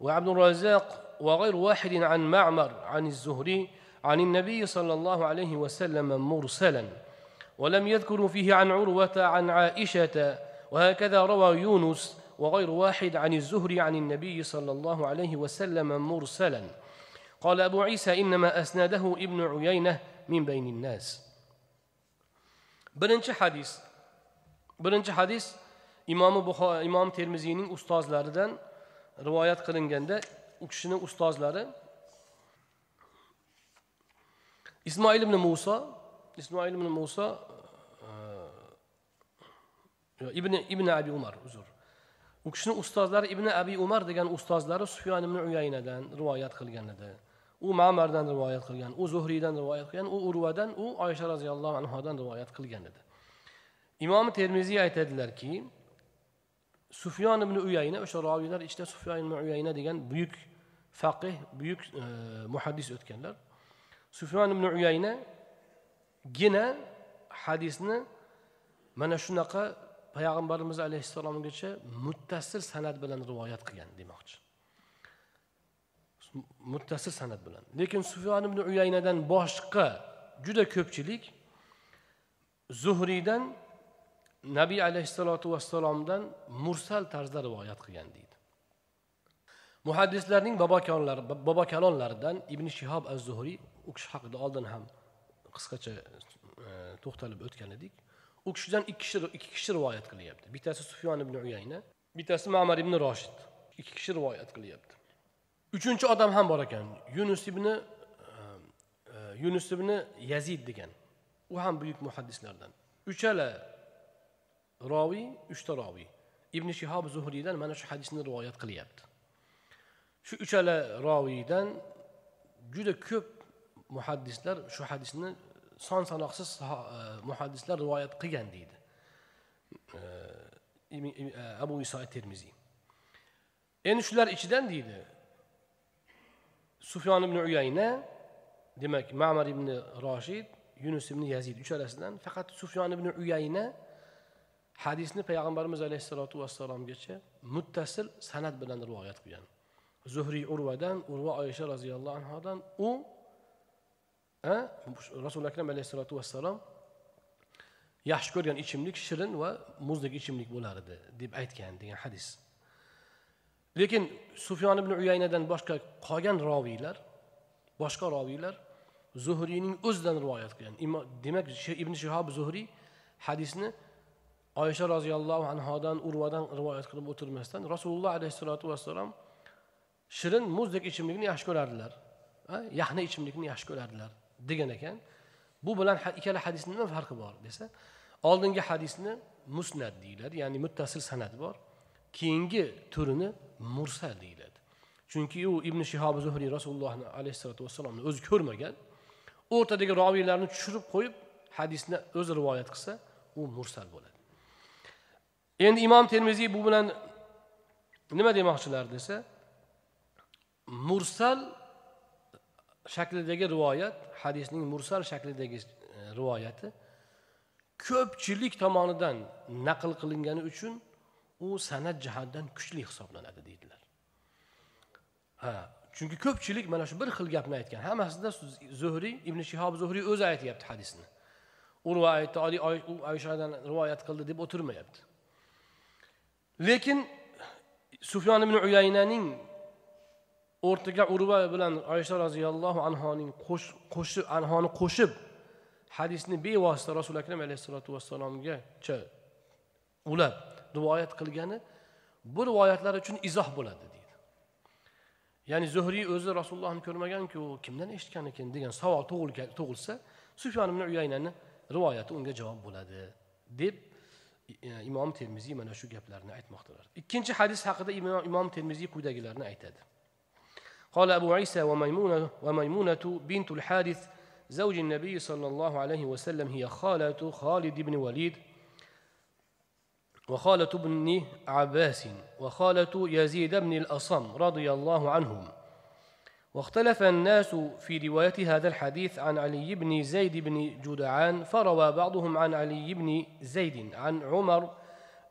وعبد الرزاق وغير واحد عن معمر عن الزهري عن النبي صلى الله عليه وسلم مرسلا ولم يذكروا فيه عن عروة عن عائشة وهكذا روى يونس وغير واحد عن الزهري عن النبي صلى الله عليه وسلم مرسلا. قال أبو عيسى إنما أسناده ابن عيينة من بين الناس. birinchi hadis birinchi hadis imomi imom termiziyning ustozlaridan rivoyat qilinganda u kishini ustozlari ismoil ibn muso ismoil ibn muso e, ibn ibn abi umar uzr. U kishini ustozlari ibn abi umar degan ustozlari sufyon ibn uyaynadan rivoyat qilgan edi u mamardan rivoyat qilgan u zuhriydan rivoyat qilgan u urvadan u oysha roziyallohu anhadan rivoyat qilgan edi. Imom termiziy aytadilarki sufyon ibn uyayna o'sha roviylar ichida sufyon ibn uyayna degan buyuk faqih buyuk e, muhaddis o'tganlar. Sufyon ibn uyayna gina hadisni mana shunaqa payg'ambarimiz alayhissalomgacha muttasil san'at bilan rivoyat qilgan demoqchi. Muttasil san'at bilan. Lekin sufyon ibn uyaynadan boshqa juda ko'pchilik zuhriydan nabiy alayhissalotu vassalomdan mursal tarzda rivoyat qilgan deydi. Muhaddislarning bobokalonlaridan ibn shihob az zuhriy u kishi haqida oldin ham qisqacha e, to'xtalib o'tgan edik. U kishidan ikki kishi ikki kishi rivoyat qilyapti. Bittasi sufyon ibn uyayna bittasi mamar ibn roshid. Ikki kishi rivoyat qilyapti. Uchinchi odam ham bor ekan yunus ibn e, e, yunus ibn yazid degan. U ham buyuk muhaddislardan. Uchala roviy uchta roviy. Ibn shihob zuhriydan mana shu hadisni rivoyat qilyapti. Shu uchala roviydan juda ko'p muhaddislar shu hadisni son sanoqsiz e, muhaddislar rivoyat qilgan deydi. E, e, Abu iso termiziy endi shular ichidan deydi sufyon ibn uyayna demak mamar ibn roshid yunus ibn yazid uchalasidan faqat sufyon ibn uyayna hadisni payg'ambarimiz alayhissalotu vassalomgacha muttasil san'at bilan rivoyat qilgan. Zuhriy urvadan urva oysha roziyallohu anhodan u rasuli akram alayhissalotu vassalom yaxshi ko'rgan ichimlik shirin va muzdek ichimlik bo'lar edi deb aytgan degan hadis. Lekin sufyon ibn uyaynadan boshqa qolgan roviylar boshqa roviylar zuhriyning o'zidan rivoyat qilgan. Demak ibn shihob zuhriy hadisni oysha roziyallohu anhodan urvadan rivoyat qilib o'tirmasdan rasululloh alayhissalotu vassalom shirin muzdek ichimlikni yaxshi ko'rardilar. Yaxna ichimlikni yaxshi ko'rardilar. Degan ekan bu bilan ikkala hadisni nima farqi bor desa oldingi hadisni musnat deyiladi ya'ni muttasil san'at bor keyingi turini mursal deyiladi. Chunki u ibn shihob zuhriy rasulullohni alayhissalotu vassalomni o'zi ko'rmagan o'rtadagi roviylarni tushirib qo'yib hadisni o'zi rivoyat qilsa u mursal bo'ladi. Endi imom termiziy bu bilan nima demoqchilar desa mursal shaklidagi rivoyat hadisning mursal shaklidagi e, rivoyati ko'pchilik tomonidan naql qilingani uchun u san'at jihatdan kuchli hisoblanadi deydilar. Ha chunki ko'pchilik mana shu bir xil gapni aytgan. Hammasida zuhriy ibn shihob zuhriy o'zi aytyapti hadisni. U aytdi u oyshadan rivoyat qildi deb o'tirmayapti. Lekin sufyon ibn uyaynaning o'rtaga urva bilan oysha roziyallohu anhoning qo'shib anhoni qo'shib hadisni bevosita rasuli akram alayhissalotu vassalomgacha ulab rivoyat qilgani bu rivoyatlar uchun izoh bo'ladi deydi. Ya'ni zuhriy o'zi rasulullohni ko'rmaganku kimdan eshitgan ekan degan savol tug'ilsa sufyon ibn uyaynani rivoyati unga javob bo'ladi deb e, imom termiziy mana shu gaplarni aytmoqdalar. Ikkinchi hadis haqida imom termiziy quyidagilarni aytadi. قال أبو عيسى وميمونة, وميمونة بنت الحارث زوج النبي صلى الله عليه وسلم هي خالة خالد بن وليد وخالة ابن عباس وخالة يزيد بن الأصم رضي الله عنهم. واختلف الناس في رواية هذا الحديث عن علي بن زيد بن جدعان فروى بعضهم عن علي بن زيد عن عمر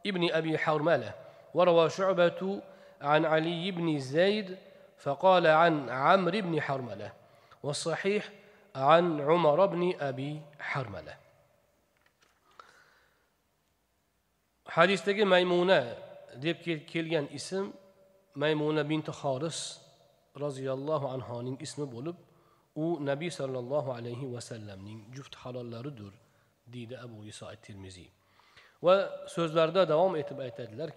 بن أبي حرملة وروى شعبة عن علي بن زيد فقال عن عمرو بن حرملة والصحيح عن عمر بن أبي حرملة. حديثتك ميمونة ديب كيليان اسم ميمونة بنت خارس رضي الله عنها اسم بولب و نبي صلى الله عليه وسلم جفت حلال ردور ديد أبو يساء الترمزي وسوزلرده دوام اتبعت ادلر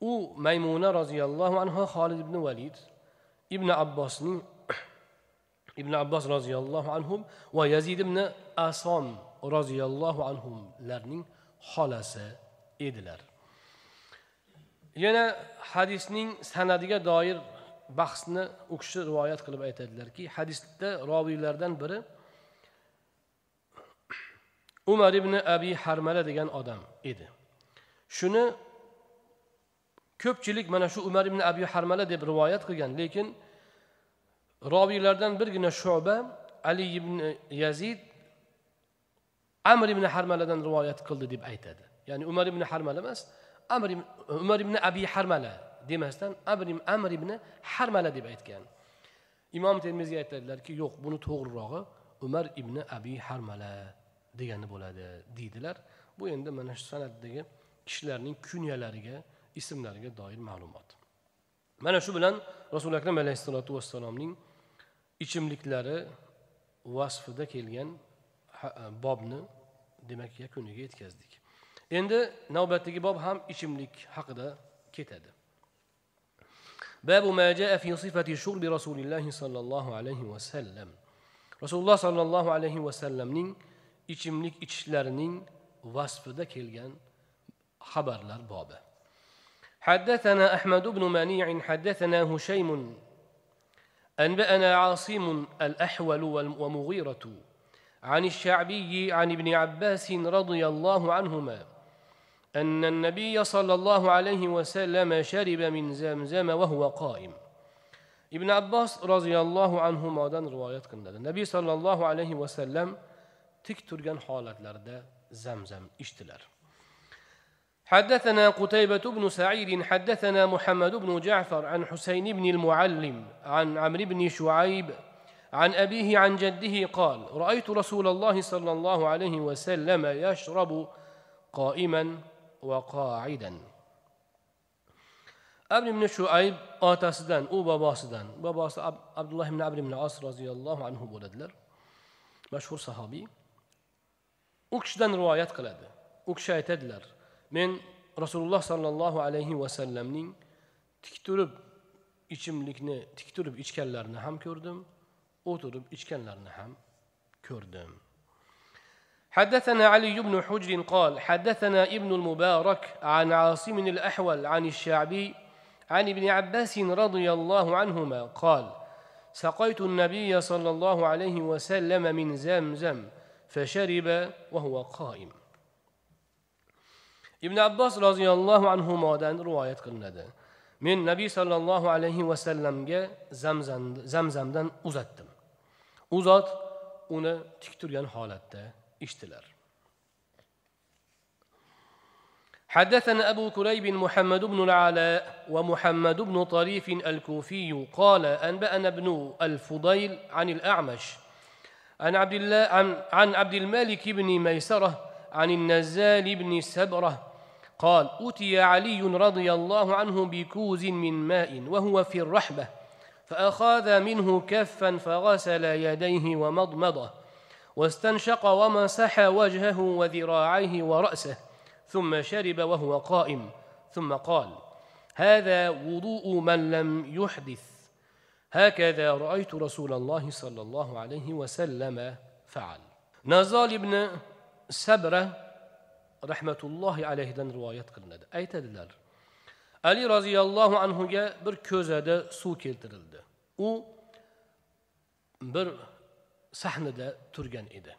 و ميمونة رضي الله عنها خالد بن وليد ibn abbosning ibn abbos roziyallohu anhu va yazid ibn asom roziyallohu anhularning xolasi edilar. Yana hadisning sanadiga doir bahsni u kishi rivoyat qilib aytadilarki hadisda roviylardan biri umar ibn abi harmala degan odam edi. Shuni ko'pchilik mana shu umar ibn abi harmala deb rivoyat qilgan lekin robiylardan birgina shoba ali ibn yazid amr ibn harmaladan rivoyat qildi deb aytadi. Ya'ni umar ibn harmala emas amr umar ibn abi harmala demasdan amr ibn harmala deb aytgan. Imom termiziy aytadilarki yo'q buni to'g'rirog'i umar ibn abi harmala degani bo'ladi deydilar. Bu endi mana shu san'atdagi kishilarning kunyalariga ismlariga doir ma'lumot. Mana shu bilan rasuli akram alayhissalotu vassalomning ichimliklari vasfida kelgan e, bobni demak yakuniga yetkazdik. Endi navbatdagi bob ham ichimlik haqida ketadi. Babu ma jaa fi sifati shurbi rasulillahi sollallohu alayhi vasallam rasululloh sollallohu alayhi vasallamning ichimlik ichishlarining vasfida kelgan xabarlar bobi. حدثنا أحمد بن منيع حدثنا هشيم أنبأنا عاصم الأحول ومغيرة عن الشعبي عن ابن عباس رضي الله عنهما أن النبي صلى الله عليه وسلم شرب من زمزم وهو قائم. ibn abbos roziyallohu anhudan rivoyat qilinadi nabiy sollallohu alayhi vasallam tik turgan holatlarida zamzam ichdilar. حدثنا قتيبة بن سعيد حدثنا محمد بن جعفر عن حسين بن المعلم عن عمرو بن شعيب عن أبيه عن جده قال رأيت رسول الله صلى الله عليه وسلم يشرب قائما وقاعدا abr ibn shuayb otasidan u bobosidan bobosi abdulloh ibn abr ibn os roziyallohu anhu bo'ladilar mashhur sahobiy u kishidan rivoyat qiladi u kishi aytadilar men rasululloh sollallohu alayhi vasallamning tik turib ichimlikni tik turib ichganlarini ham ko'rdim o'tirib ichganlarini ham ko'rdim حدثنا علي بن حجر قال حدثنا ابن المبارك عن عاصم الأحول عن الشعبي عن ابن عباس رضي الله عنهما قال سقيت النبي صلى الله عليه وسلم من زمزم فشرب وهو قائم ibn abbos roziyallohu anhudan rivoyat qilinadi men nabiy sollallohu alayhi vasallamga zamzamdan uzatdim u zot uni tik turgan holatda ichdilar حدثنا أبو كريب محمد بن العلاء ومحمد بن طريف الكوفي قال أنبأنا ابن الفضيل عن الأعمش عن عبد الله عن, عن عبد الملك بن ميسرة عن النزال بن سبرة قال أتي علي رضي الله عنه بكوز من ماء وهو في الرحبة فأخذ منه كفا فغسل يديه ومضمضه واستنشق ومسح وجهه وذراعيه ورأسه ثم شرب وهو قائم ثم قال هذا وضوء من لم يحدث. هكذا رأيت رسول الله صلى الله عليه وسلم فعل. نزال بن سبرة rahmatullohi alayhidan rivoyat qilinadi. Aytadilar ali roziyallohu anhuga bir ko'zada suv keltirildi. U bir sahnada turgan edi.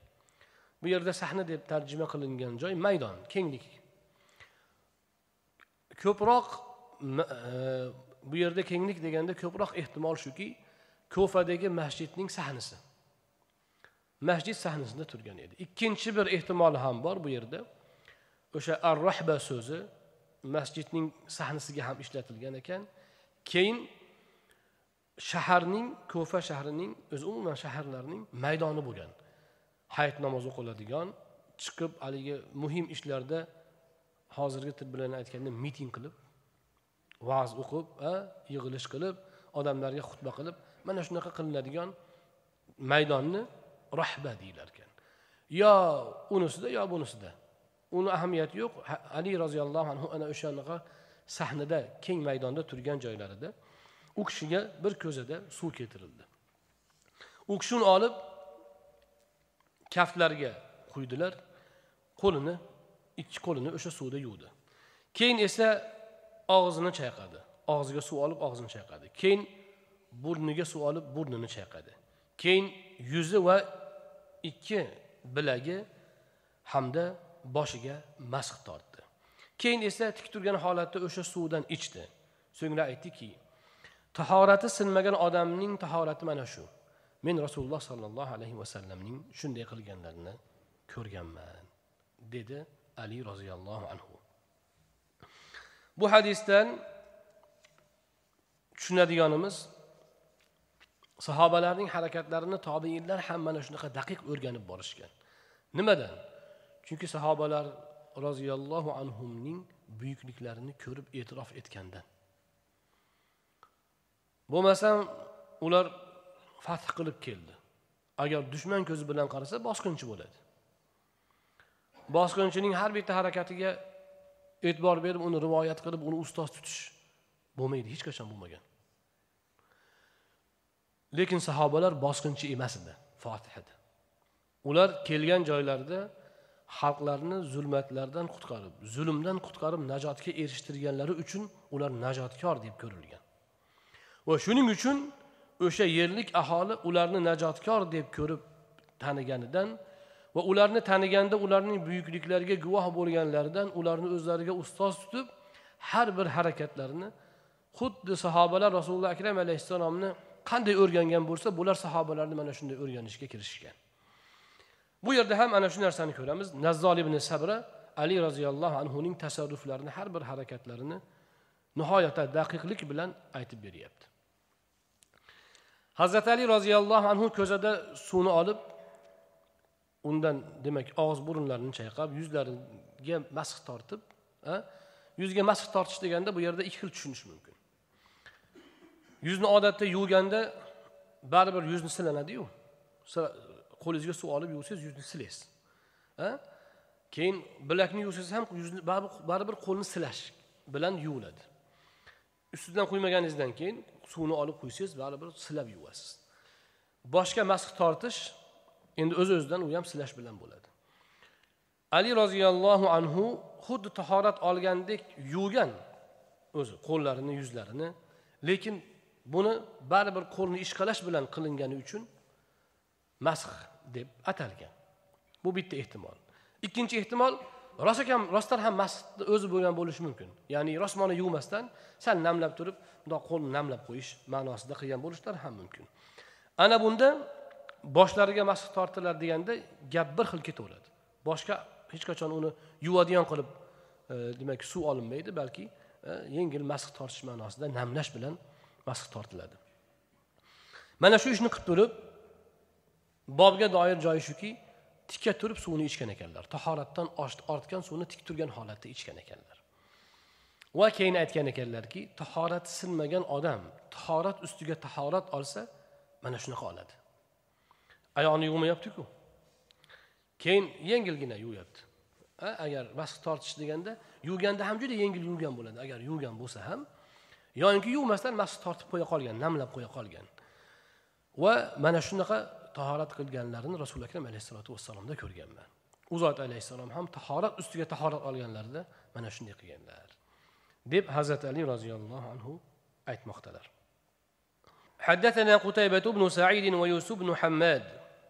Bu yerda sahna deb tarjima qilingan joy maydon kenglik. Ko'proq e, bu yerda kenglik deganda ko'proq ehtimol shuki ko'fadagi masjidning sahnasi. Masjid sahnasida turgan edi. Ikkinchi bir ehtimoli ham bor bu yerda. O'sha ar rahba so'zi masjidning sahnasiga ham ishlatilgan ekan. Keyin shaharning ko'fa shahrining o'zi umuman shaharlarning maydoni bo'lgan. Hayit namozi o'qiladigan chiqib haligi muhim ishlarda hozirgi til bilan aytganda miting qilib va'z o'qib yig'ilish qilib odamlarga xutba qilib mana shunaqa qilinadigan maydonni rahba deyilar ekan. Yo unisida yo bunisida uni ahamiyati yo'q. Ali roziyallohu anhu ana o'shanaqa sahnada keng maydonda turgan joylarida u kishiga bir ko'zada suv keltirildi. U kishi uni olib kaftlarga quydilar qo'lini ikki qo'lini o'sha suvda yuvdi. Keyin esa og'zini chayqadi. Og'ziga suv olib og'zini chayqadi. Keyin burniga suv olib burnini chayqadi. Keyin yuzi va ikki bilagi hamda boshiga mashq tortdi. Keyin esa tik turgan holatda o'sha suvdan ichdi. So'ngra aytdiki tahorati sinmagan odamning tahorati mana shu. Men rasululloh sollallohu alayhi vasallamning shunday qilganlarini ko'rganman dedi ali roziyallohu anhu. Bu hadisdan tushunadiganimiz sahobalarning harakatlarini tobeinlar ham mana shunaqa daqiq o'rganib borishgan. Nimadan? Chunki sahobalar roziyallohu anhuning buyukliklarini ko'rib e'tirof etgandan. Bo'lmasam ular fath qilib keldi. Agar dushman ko'zi bilan qarasa bosqinchi bo'ladi. Bosqinchining har bitta harakatiga e'tibor berib uni rivoyat qilib uni ustoz tutish bo'lmaydi hech qachon bo'lmagan. Lekin sahobalar bosqinchi emas edi fotihada. Ular kelgan joylarida xalqlarni zulmatlardan qutqarib zulmdan qutqarib najotga erishtirganlari uchun ular najotkor deb ko'rilgan. Va shuning uchun o'sha yerlik aholi ularni najotkor deb ko'rib taniganidan va ularni taniganda ularning buyukliklariga guvoh bo'lganlaridan ularni o'zlariga ustoz tutib har bir harakatlarini xuddi sahobalar rasululloh akram alayhissalomni qanday o'rgangan bo'lsa bular sahobalarni mana shunday o'rganishga kirishgan. Bu yerda ham ana shu narsani ko'ramiz. Nazzol ibn sabra ali roziyallohu anhuning tasarruflarini har bir harakatlarini nihoyatda daqiqlik bilan aytib beryapti. Hazrati ali roziyallohu anhu ko'zada suvni olib undan demak og'iz burunlarini chayqab yuzlariga masx tortib yuzga masx tortish deganda bu yerda ikki xil tushunish mumkin. Yuzni odatda yuvganda baribir yuzni silanadiyu. Qo'lingizga suv olib yuvsangiz yuzni silaysiz. Keyin bilakni yuvsangiz ham yuzni baribir qo'lni silash bilan yuviladi. Ustidan quymaganingizdan keyin suvni olib quysangiz baribir silab yuvasiz. Boshga masx tortish endi o'z o'zidan u ham silash bilan bo'ladi. Ali roziyallohu anhu xuddi tahorat olgandek yuvgan o'zi qo'llarini yuzlarini lekin buni baribir qo'lni ishqalash bilan qilingani uchun masx deb atalgan. Bu bitta ehtimol. Ikkinchi ehtimol rost ekan rostdan ham masjidni o'zi bo'lgan bo'lishi mumkin. Ya'ni rosmoni yuvmasdan sal namlab turib bundoq qo'lni namlab qo'yish ma'nosida qilgan bo'lishlari ham mumkin. Ana bunda boshlariga masx tortilar deganda gap bir xil ketaveradi. Boshqa hech qachon uni yuvadigan qilib e, demak suv olinmaydi balki e, yengil masx tortish ma'nosida namlash bilan masx tortiladi. Mana shu ishni qilib turib bobga doir joyi shuki tikka turib suvni ichgan ekanlar. Tahoratdan ortgan suvni tik turgan holatda ichgan ekanlar. Va keyin aytgan ekanlarki tahorat sinmagan odam tahorat ustiga tahorat olsa mana shunaqa oladi. Oyog'ini yuvmayaptiku. Keyin yengilgina yuvyapti agar masx tortish deganda yuvganda ham juda yengil yuvgan bo'ladi. Agar yuvgan bo'lsa ham yoinki yuvmasdan masx tortib qo'ya qolgan namlab qo'ya qolgan. Va mana shunaqa tahorat qilganlarini rasuli akram alayhissalotu vassalomda ko'rganman u zot alayhissalom ham tahorat ustiga tahorat olganlarida mana shunday qilganlar deb hazrati ali roziyallohu anhu aytmoqdalar حدثنا قتيبة بن سعيد ويوسف بن حماد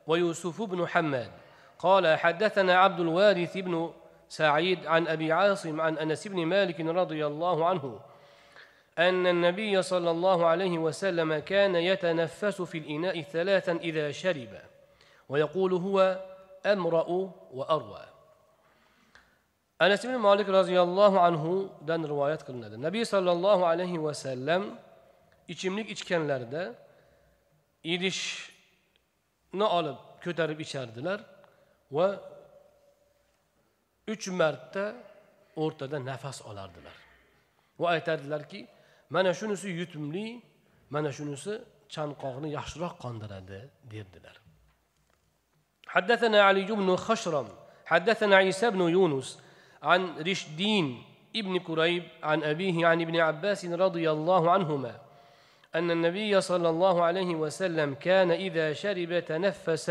ويوسف بن حماد قال حدثنا عبد الوارث بن سعيد عن أبي عاصم عن أنس بن مالك رضي الله عنه أن النبي صلى الله عليه وسلم كان يتنفس في الإناء ثلاثا إذا شرب ويقول هو أمرأ وأروى أنس بن مالك رضي الله عنه دان رواية قلنا النبي صلى الله عليه وسلم ichimlik ichganlarida idishni olib ko'tarib ichardilar va uch marta o'rtada nafas olardilar va aytardilarki mana shunisi yutumli mana shunisi chanqoqni yaxshiroq qondiradi derdilar. حدثنا علي بن خشرم حدثنا عيسى بن يونس عن رشدين ابن كريب عن أبيه عن ابن عباس رضي الله عنهما أن النبي صلى الله عليه وسلم كان إذا شرب تنفس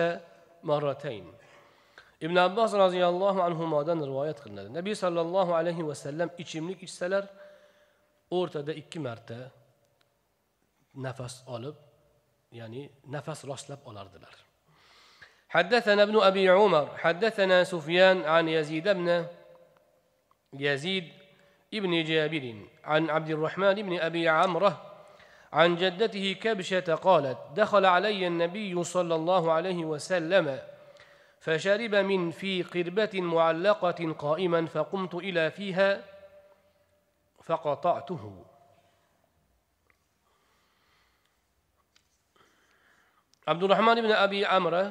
مرتين ابن عباس رضي الله عنهمa'dan rivoyat qilinadi. Nabiy sollallohu alayhi vasallam ichimlik ichsalar o'rtada ikki marta nafas olib ya'ni nafas rostlab olardilar. حدثنا ابن أبي عمر حدثنا سفيان عن يزيد بن يزيد ابن جابر عن عبد الرحمن بن أبي عمره عن جدته كبشة قالت دخل علي النبي صلى الله عليه وسلم فشرب من في قربة معلقة قائما فقمت إلى فيها فقطعته عبد الرحمن بن أبي عمرو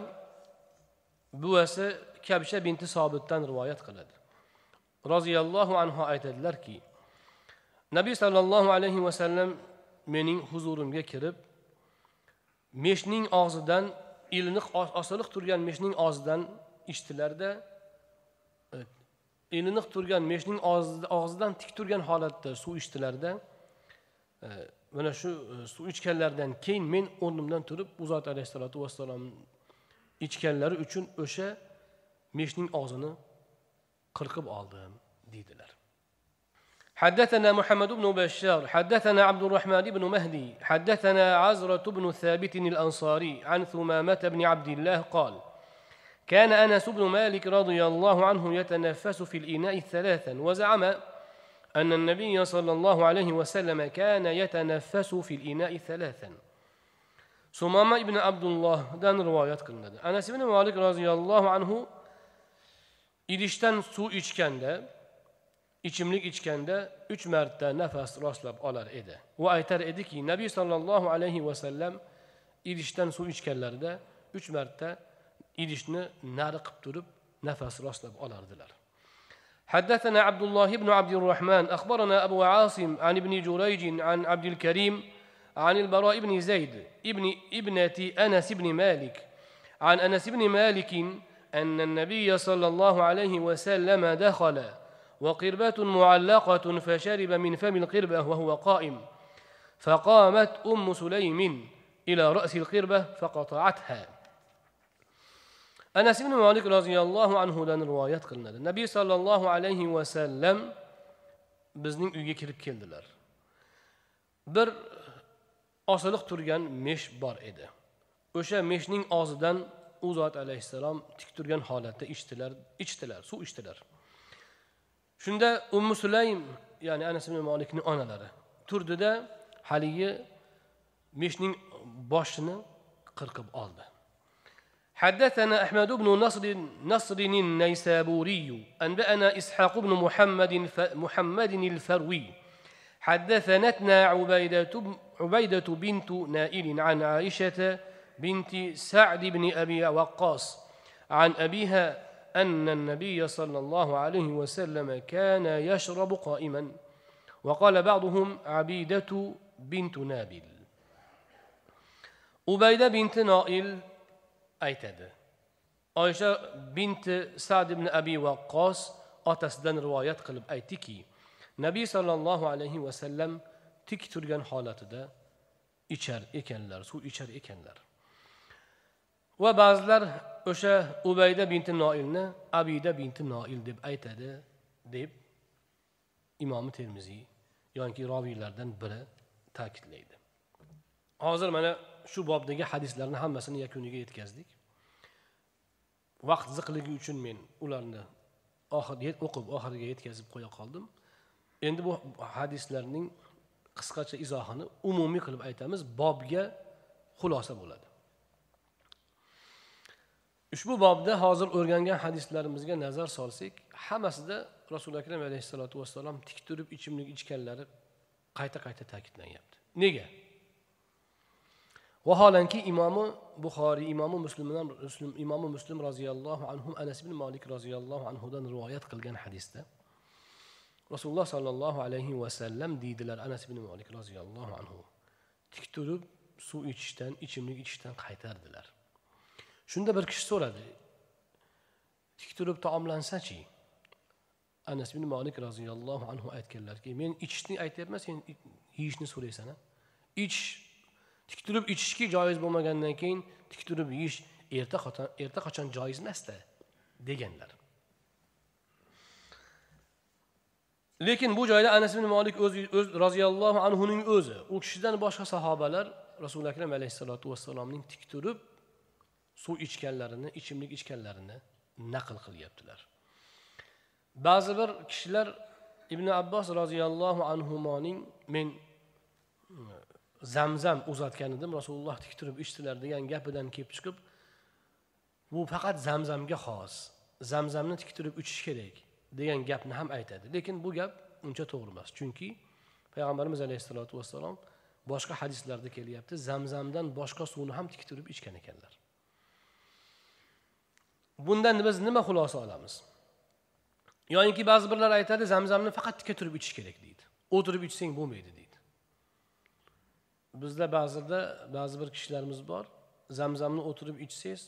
buvasi kabsha binti sobitdan rivoyat qiladi roziyallohu anhu aytadilarki nabiy sollallohu alayhi vasallam mening huzurimga kirib meshning og'zidan iliniq osiliq turgan meshning og'zidan ichdilarda e, iliniq turgan meshning og'zidan tik turgan holatda suv ichdilarda e, mana shu e, suv ichganlaridan keyin men o'rnimdan turib u zot alayhissalotu vassalom ichganlari uchun o'sha meshning og'zini qirqib oldim deydilar حدثنا محمد بن بشار حدثنا عبد الرحمن بن مهدي حدثنا عزرة بن ثابت الأنصاري عن ثمامة بن عبد الله قال كان أنس بن مالك رضي الله عنه يتنفس في الإناء ثلاثا وزعم أن النبي صلى الله عليه وسلم كان يتنفس في الإناء ثلاثا ثمامة بن عبد الله دان روايات قلنا أنس بن مالك رضي الله عنه idishdan suv ichganda ichimlik ichganda uch marta nafas rostlab olar edi va aytar ediki nabiy sollallohu alayhi vasallam idishdan suv ichganlarida uch marta idishni nari qilib turib nafas rostlab olardilar حدثنا عبد الله بن عبد الرحمن أخبرنا أبو عاصم عن ابن جريج عن عبد الكريم عن البراء بن زيد ابن ابنة أنس بن مالك عن أنس بن مالك أن النبي صلى الله عليه وسلم دخل وقربة معلقة فشرب من فم القربة وهو قائم. فقامت أم سليم إلى رأس القربة فقطعتها. Anas ibn molik roziyallohu anhudan rivoyat qilinadi. Nabiy sollallohu alayhi vasallam bizning uyga kirib keldilar. Bir osiliq turgan mesh bor edi. O'sha meshning og'zidan u zot alayhissalom tik turgan holatda ichdilar ichdilar suv ichdilar. Shunda ummu sulaym ya'ni anas ibn molikni onalari turdida haligi meshning boshini qirqib oldi. حدثنا أحمد بن نصر نصر النيسابوري أنبأنا إسحاق بن محمد محمد الفروي. حدثنتنا عبيدة عبيدة بنت نائل عن عائشة بنت سعد بن أبي وقاص عن أبيها أن النبي صلى الله عليه وسلم كان يشرب قائما. وقال بعضهم عبيدة بنت نابل. ubayda binti noil aytadi. Oysha binti sad ibn abi vaqqos otasidan rivoyat qilib aytdiki nabiy sollallohu alayhi vasallam tik turgan holatida ichar ekanlar suv ichar ekanlar. Va ba'zilar o'sha ubayda binti noilni abida binti noil deb aytadi deb imomi termiziy yoki roviylardan biri ta'kidlaydi. Hozir mana shu bobdagi hadislarni hammasini yakuniga yetkazdik. Vaqt ziqligi uchun men ularni oxir o'qib oxiriga yetkazib qo'ya qoldim. Endi bu hadislarning qisqacha izohini umumiy qilib aytamiz bobga xulosa bo'ladi. Ushbu bobda hozir o'rgangan hadislarimizga nazar solsak hammasida rasuli akram alayhissalotu vassalom tik turib ichimlik ichganlari qayta qayta ta'kidlanyapti. Nega? Vaholanki imomi buxoriy imomi muslimdan muslim imomi muslim roziyallohu anhu anas ibn molik roziyallohu anhudan rivoyat qilgan hadisda rasululloh sollallohu alayhi vasallam deydilar anas ibn molik roziyallohu anhu tik turib suv ichishdan ichimlik ichishdan qaytardilar. Shunda bir kishi so'radi tik turib taomlansachi? Anas ibn molik roziyallohu anhu aytganlarki men ichishni aytyapman sen yeyishni so'raysan ich tik turib ichishki joiz bo'lmagandan keyin tik turib yeyish erta erta qachon joiz emasda deganlar. Lekin bu joyda anas ibn molik o'zi o'z roziyallohu anhuning o'zi u kishidan boshqa sahobalar rasuli akram alayhissalotu vassalomning tik turib suv ichganlarini ichimlik ichganlarini naql qilyaptilar. Ba'zi bir kishilar ibn abbos roziyallohu anhuning men zamzam uzatgan edim. Rasululloh tik turib ichdilar degan gapidan kelib chiqib bu faqat zamzamga xos. Zamzamni tik turib ichish kerak degan gapni ham aytadi. Lekin bu gap uncha to'g'ri emas. Chunki payg'ambarimiz alayhissalotu vassalom boshqa hadislarda kelyapti. Zamzamdan boshqa suvni ham tik turib ichgan ekanlar. Bundan biz nima xulosa olamiz? Yoyinki ba'zi birlar aytadi zamzamni faqat tika turib ichish kerak deydi. O'tirib ichsang bo'lmaydi deydi. Bizda ba'zida ba'zi bir kishilarimiz bor zamzamni o'tirib ichsangiz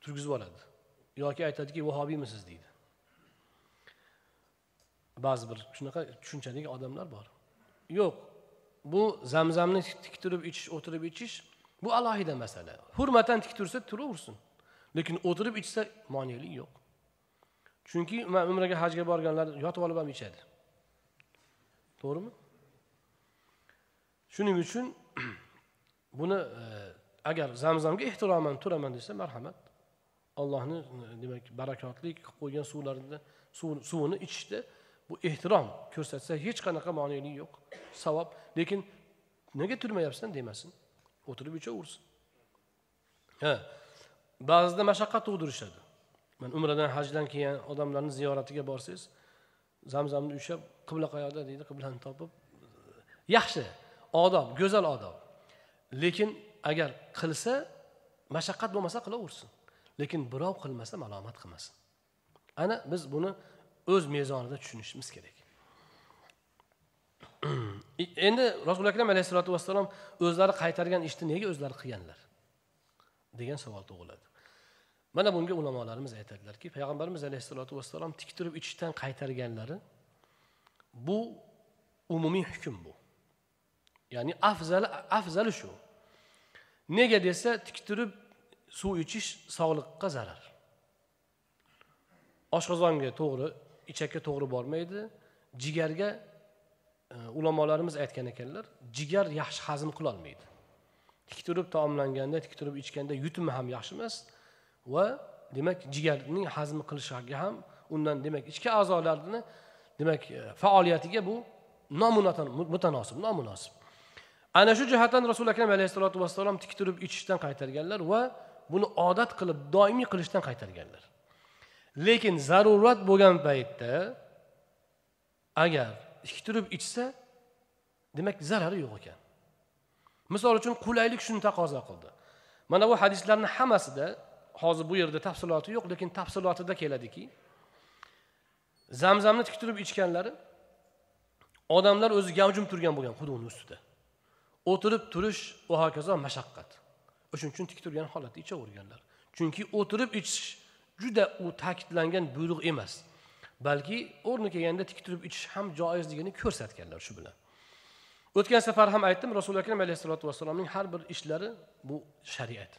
turgizib oladi. Yoki aytadiki vahobiymisiz deydi. Ba'zi bir shunaqa tushunchadagi odamlar bor. Yo'q bu zamzamni tik turib ichish o'tirib ichish bu alohida masala. Hurmatan tik tursa turaversin. Lekin o'tirib ichsa monelik yo'q. Chunki man umraga hajga borganlar yotib olib ham ichadi. To'g'rimi? Shuning uchun buni e, agar zamzamga ehtiroman turaman desa marhamat. Allohni e, demak barakotli qilib qo'ygan suvlarini suvini ichishda bu ehtirom ko'rsatsa hech qanaqa monelik yo'q savob. Lekin nega turmayapsan demasin o'tirib ichaversin ha ba'zida mashaqqat tug'dirishadi. Man umradan hajdan kelgan odamlarni ziyoratiga borsangiz zamzamni ushlab qibla qayoqda deydi qiblani topib e, yaxshi. Odob go'zal odob lekin agar qilsa mashaqqat bo'lmasa qilaversin. Lekin birov qilmasa malomat qilmasin. Ana biz buni o'z mezonida tushunishimiz kerak. Endi rasululloh akram alayhissalotu vassalom o'zlari qaytargan ishni nega o'zlari qilganlar? degan savol tug'iladi. Mana bunga ulamolarimiz aytadilarki payg'ambarimiz alayhissalotu vassalom tik turib ichishdan qaytarganlari bu umumiy hukm bu. Ya'ni afzali afzali shu. Nega desa tik turib suv ichish sog'liqqa zarar. Oshqozonga to'g'ri ichakka to'g'ri bormaydi. Jigarga e, ulamolarimiz aytgan ekanlar jigar yaxshi hazm qilolmaydi tik turib taomlanganda tik turib ichganda yutimi ham yaxshi emas va demak jigarning hazm qilishiga ham undan demak ichki a'zolarni demak e, faoliyatiga bu nomutanosib nomunosib. Ana shu jihatdan rasuli akram alayhissalotu vassalom tik turib ichishdan qaytarganlar va buni odat qilib doimiy qilishdan qaytarganlar. Lekin zarurat bo'lgan paytda agar tik turib ichsa demak zarari yo'q ekan. Misol uchun qulaylik shuni taqozo qildi. Mana bu hadislarni hammasida hozir bu yerda tafsiloti yo'q lekin tafsilotida keladiki zamzamni tik turib ichganlari odamlar o'zi gavjum turgan bo'lgan quduqni ustida. O'tirib turish va hokazo mashaqqat. O'shaning uchun tik turgan holatda ichaverganlar. Chunki o'tirib ichish juda u ta'kidlangan buyruq emas. Balki o'rni kelganda tik turib ichish ham joizligini ko'rsatganlar shu bilan. O'tgan safar ham aytdim rasuli akram alayhissalotu vassalomning har bir ishlari bu shariat.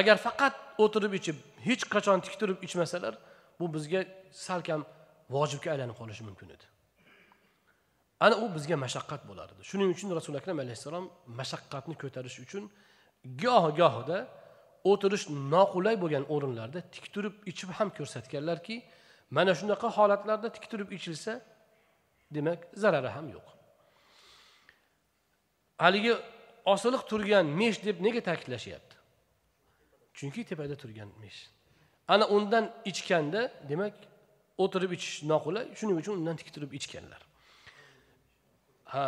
Agar faqat o'tirib ichib hech qachon tik turib ichmasalar bu bizga salkam vojibga aylanib qolishi mumkin edi. Ana u bizga mashaqqat bo'lar edi shuning uchun rasuli akram alayhissalom mashaqqatni ko'tarish uchun goh gohida o'tirish noqulay bo'lgan o'rinlarda tik turib ichib ham ko'rsatganlarki mana shunaqa holatlarda tik turib ichilsa demak zarari ham yo'q. Haligi osiliq turgan mesh deb nega ta'kidlashyapti? Chunki tepada turgan mesh. Ana undan ichganda demak o'tirib ichish noqulay shuning uchun undan tik turib ichganlar. Ha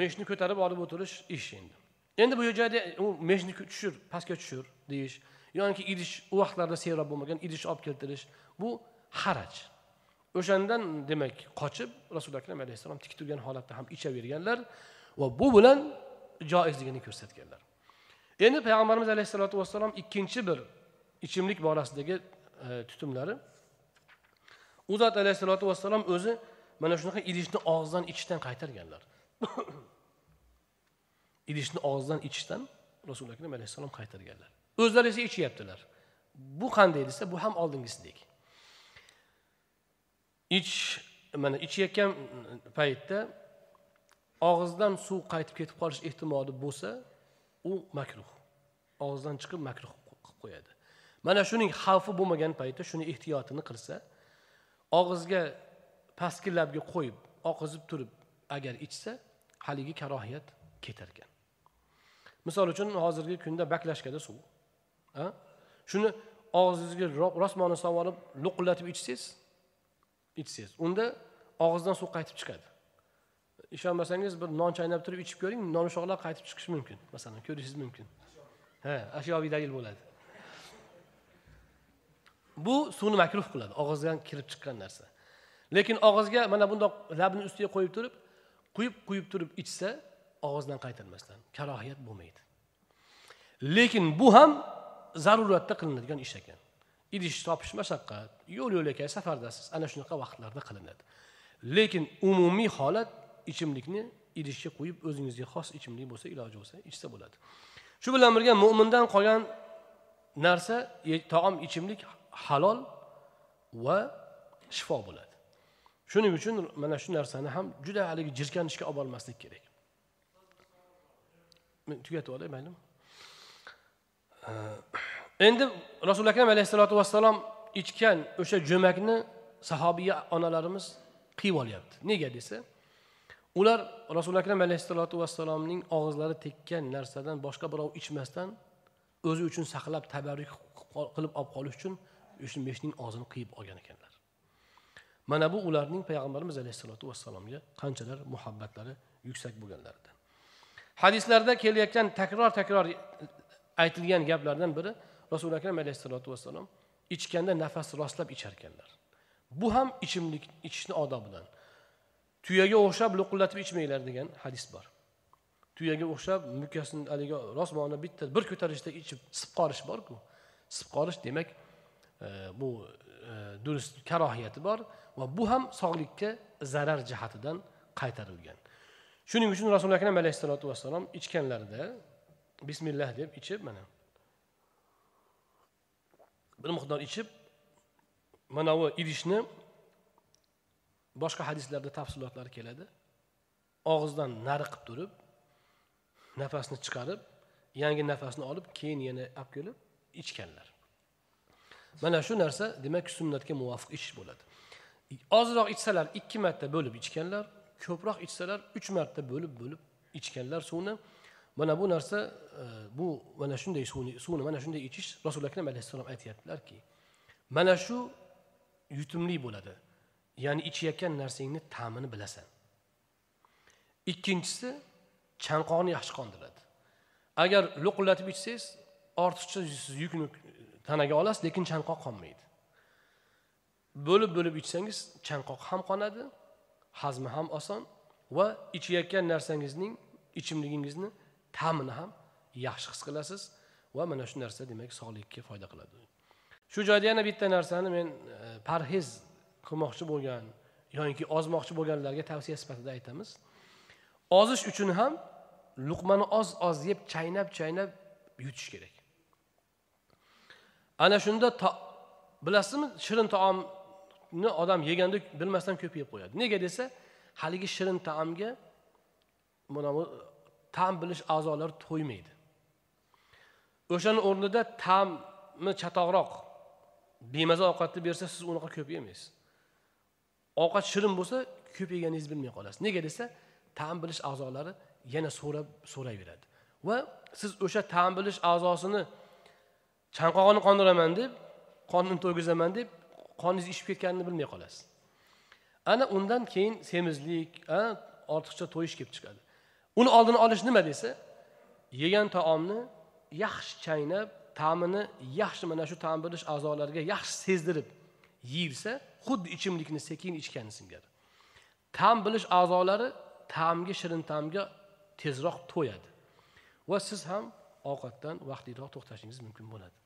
meshni ko'tarib olib o'tirish ish endi. Endi bu joyda u meshni tushir pastga tushir deyish yoki idish u vaqtlarda serob bo'lmagan idish olib keltirish bu haraj. O'shandan demak qochib rasuli akram alayhissalom tik turgan holatda ham ichaverganlar va bu bilan joizligini ko'rsatganlar. Endi payg'ambarimiz alayhissalotu vassalom ikkinchi bir ichimlik borasidagi e, tutumlari. U zot alayhissalotu vassalom o'zi mana shunaqa idishni og'zidan ichishdan qaytarganlar. idishni og'zidan ichishdan rasuli akram alayhissalom qaytarganlar. O'zlari esa ichyaptilar. Bu qanday desa bu ham oldingisidek. Ich mana ichayotgan paytda og'izdan suv qaytib ketib qolish ehtimoli bo'lsa u makruh. Og'izdan chiqib makruh qilib qo'yadi. Mana shuning xavfi bo'lmagan paytda shuni ehtiyotini qilsa og'izga pastki labga qo'yib oqizib turib agar ichsa haligi karohiyat ketar ekan misol uchun hozirgi kunda baklashkada suv shuni og'zingizga rosmoni solib olib lo'qillatib ichsangiz ichsangiz unda og'izdan suv qaytib chiqadi. Ishonmasangiz bir non chaynab turib ichib ko'ring nonushtalar qaytib chiqishi mumkin. Masalan ko'rishingiz mumkin. Ha ashyoviy dalil bo'ladi. Bu suvni makruh qiladi og'izdan kirib chiqqan narsa. Lekin og'izga mana bundoq labni ustiga qo'yib turib quyib quyib turib ichsa og'izdan qaytarmasdan. Karohiyat bo'lmaydi. Lekin bu ham zaruratda qilinadigan ish ekan. Idish topish mashaqqat yo'l yo'lakay safardasiz ana shunaqa vaqtlarda qilinadi. Lekin umumiy holat ichimlikni idishga qo'yib o'zingizga xos ichimlik bo'lsa iloji bo'lsa ichsa bo'ladi. Shu bilan birga mo'mindan qolgan narsa taom ichimlik halol va shifo bo'ladi. Shuning uchun mana shu narsani ham juda haligi jirkanishga olib bormaslik kerak. Men tugatib olay maylimi? Endi rasuli akram alayhissalotu vassalom ichgan o'sha jo'makni sahobiya onalarimiz qiyib olyapti. Nega desa ular rasuli akram alayhissalotu vassalomning og'izlari tekkan narsadan boshqa birov ichmasdan o'zi uchun saqlab tabarruk qilib olib qolish uchun shu meshning og'zini qiyib olgan ekanlar. Mana bu ularning payg'ambarimiz alayhissalotu vassalomga qanchalar muhabbatlari yuksak bo'lganlaridan hadislarda kelayotgan takror takror aytilgan gaplardan biri rasuli akram alayhissalotu vassalom ichganda nafas rostlab icharkanlar. Ekanlar bu ham ichimlik ichishni odobidan. Tuyaga o'xshab lo'qillatib ichmanglar degan hadis bor. Tuyaga o'xshab mukkasini haligi rosmoni bitta bir ko'tarishda ichib sipqorish borku. Sipqorish demak e, bu e, durust karohiyati bor. Va bu ham sog'likka zarar jihatidan qaytarilgan. Shuning uchun rasuli akram alayhissalotu vassalom ichganlarida bismillah deb ichib mana bir miqdor ichib mana bu idishni boshqa hadislarda tafsilotlari keladi. Og'izdan nari qilib turib nafasni chiqarib yangi nafasni olib keyin yana olib kelib ichganlar. Mana shu narsa demak sunnatga muvofiq ichish bo'ladi. Ozroq ichsalar ikki marta bo'lib ichganlar ko'proq ichsalar uch marta bo'lib bo'lib ichganlar suvni. Mana bu narsa e, bu mana shunday suvni suvni mana shunday ichish rasuli akram alayhissalom aytyaptilarki mana shu yutumli bo'ladi. Ya'ni ichayotgan narsangni ta'mini bilasan. Ikkinchisi chanqoqni yaxshi qondiradi. Agar lo'qillatib ichsangiz ortiqcha yukni tanaga olasiz lekin chanqoq qolmaydi bo'lib bo'lib ichsangiz chanqoq ham qonadi hazmi ham oson va ichayotgan narsangizning ichimligingizni ta'mini ham yaxshi his qilasiz va mana shu narsa demak sog'likka foyda qiladi. Shu joyda yana bitta narsani men e, parhez qilmoqchi bo'lgan yoki ozmoqchi bo'lganlarga tavsiya sifatida aytamiz. Ozish uchun ham luqmani oz oz yeb chaynab chaynab yutish kerak. Ana shunda bilasizmi shirin taom odam yeganda bilmasdan ko'payib qo'yadi. Nega desa haligi shirin taomga mana bu ta'm bilish a'zolari to'ymaydi. O'shani o'rnida ta'mi chatoqroq bemaza ovqatni bersa siz unaqa ko'p yemaysiz. Ovqat shirin bo'lsa ko'p yeganingizni bilmay qolasiz. Nega desa ta'm bilish a'zolari yana so'rab so'rayveradi va siz o'sha ta'm bilish a'zosini chanqog'ini qondiraman deb qonini to'ygizaman deb qoningiz ishib ketganini bilmay qolasiz. Ana undan keyin semizlik ortiqcha to'yish kelib chiqadi. Uni oldini olish nima desa? Yegan taomni yaxshi chaynab ta'mini yaxshi mana shu ta'm bilish a'zolariga yaxshi sezdirib yeyilsa xuddi ichimlikni sekin ichgani singari ta'm bilish a'zolari ta'mga shirin ta'mga tezroq to'yadi. Va siz ham ovqatdan vaqtliroq to'xtashingiz mumkin bo'ladi.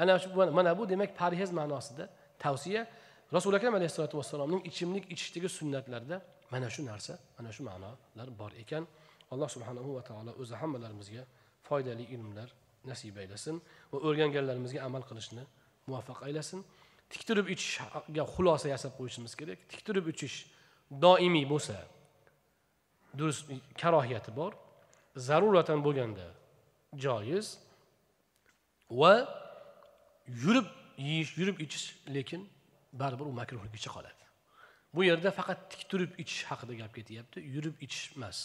Ana shu mana bu demak parhez ma'nosida tavsiya. Rasuli akram alayhissalotu vassalomning ichimlik ichishdagi sunnatlarida mana shu narsa mana shu ma'nolar bor ekan. Alloh subhanahu va taolo o'zi hammalarimizga foydali ilmlar nasib aylasin va o'rganganlarimizga amal qilishni muvaffaq aylasin. Tik turib ichishga xulosa yasab qo'yishimiz kerak. Tik turib ichish doimiy bo'lsa durust karohiyati bor. Zaruratan bo'lganda joiz va yurib yeyish yurib ichish lekin baribir u makruhligicha qoladi bu yerda faqat tik turib ichish haqida gap ketyapti yurib ichish emas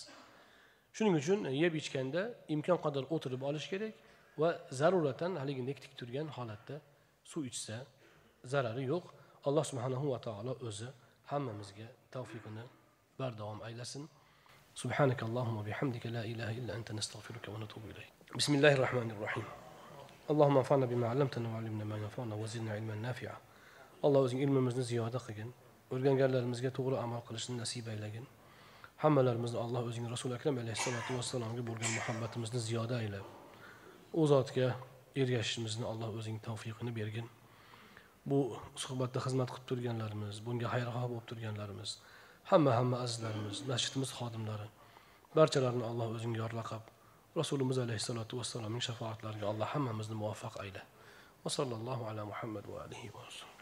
shuning uchun yeb ichganda imkon qadar o'tirib olish kerak va zaruratan haligidek tik turgan holatda suv ichsa zarari yo'q alloh subhanahu va taolo o'zi hammamizga tavfiqini bardavom aylasin سبحانك اللهم وبحمدك لا إله إلا أنت نستغفرك ونتوب إليك بسم الله الرحمن الرحيم alloh anfa'na bima allamtana va allimna ma yanfa'una va zidna ilman nafi'a. Alloh o'zing ilmimizni ziyoda qilgin. O'rganganlarimizga to'g'ri amal qilishni nasib aylagin. Hammalarimizni alloh o'zing rasuli akram alayhissalotu vassalomga bo'lgan muhabbatimizni ziyoda aylab u zotga ergashishimizni alloh o'zing tavfiqini bergin. Bu suhbatda xizmat qilib turganlarimiz bunga xayrixoh bo'lib turganlarimiz hamma hamma azizlarimiz masjidimiz xodimlari barchalarini alloh o'zing yorlaqab Resulümüz Aleyhisselatü Vesselam'ın şefaatlerine Allah hemmemizi muvaffak eyle. Ve sallallahu ala Muhammed ve aleyhi ve sellem.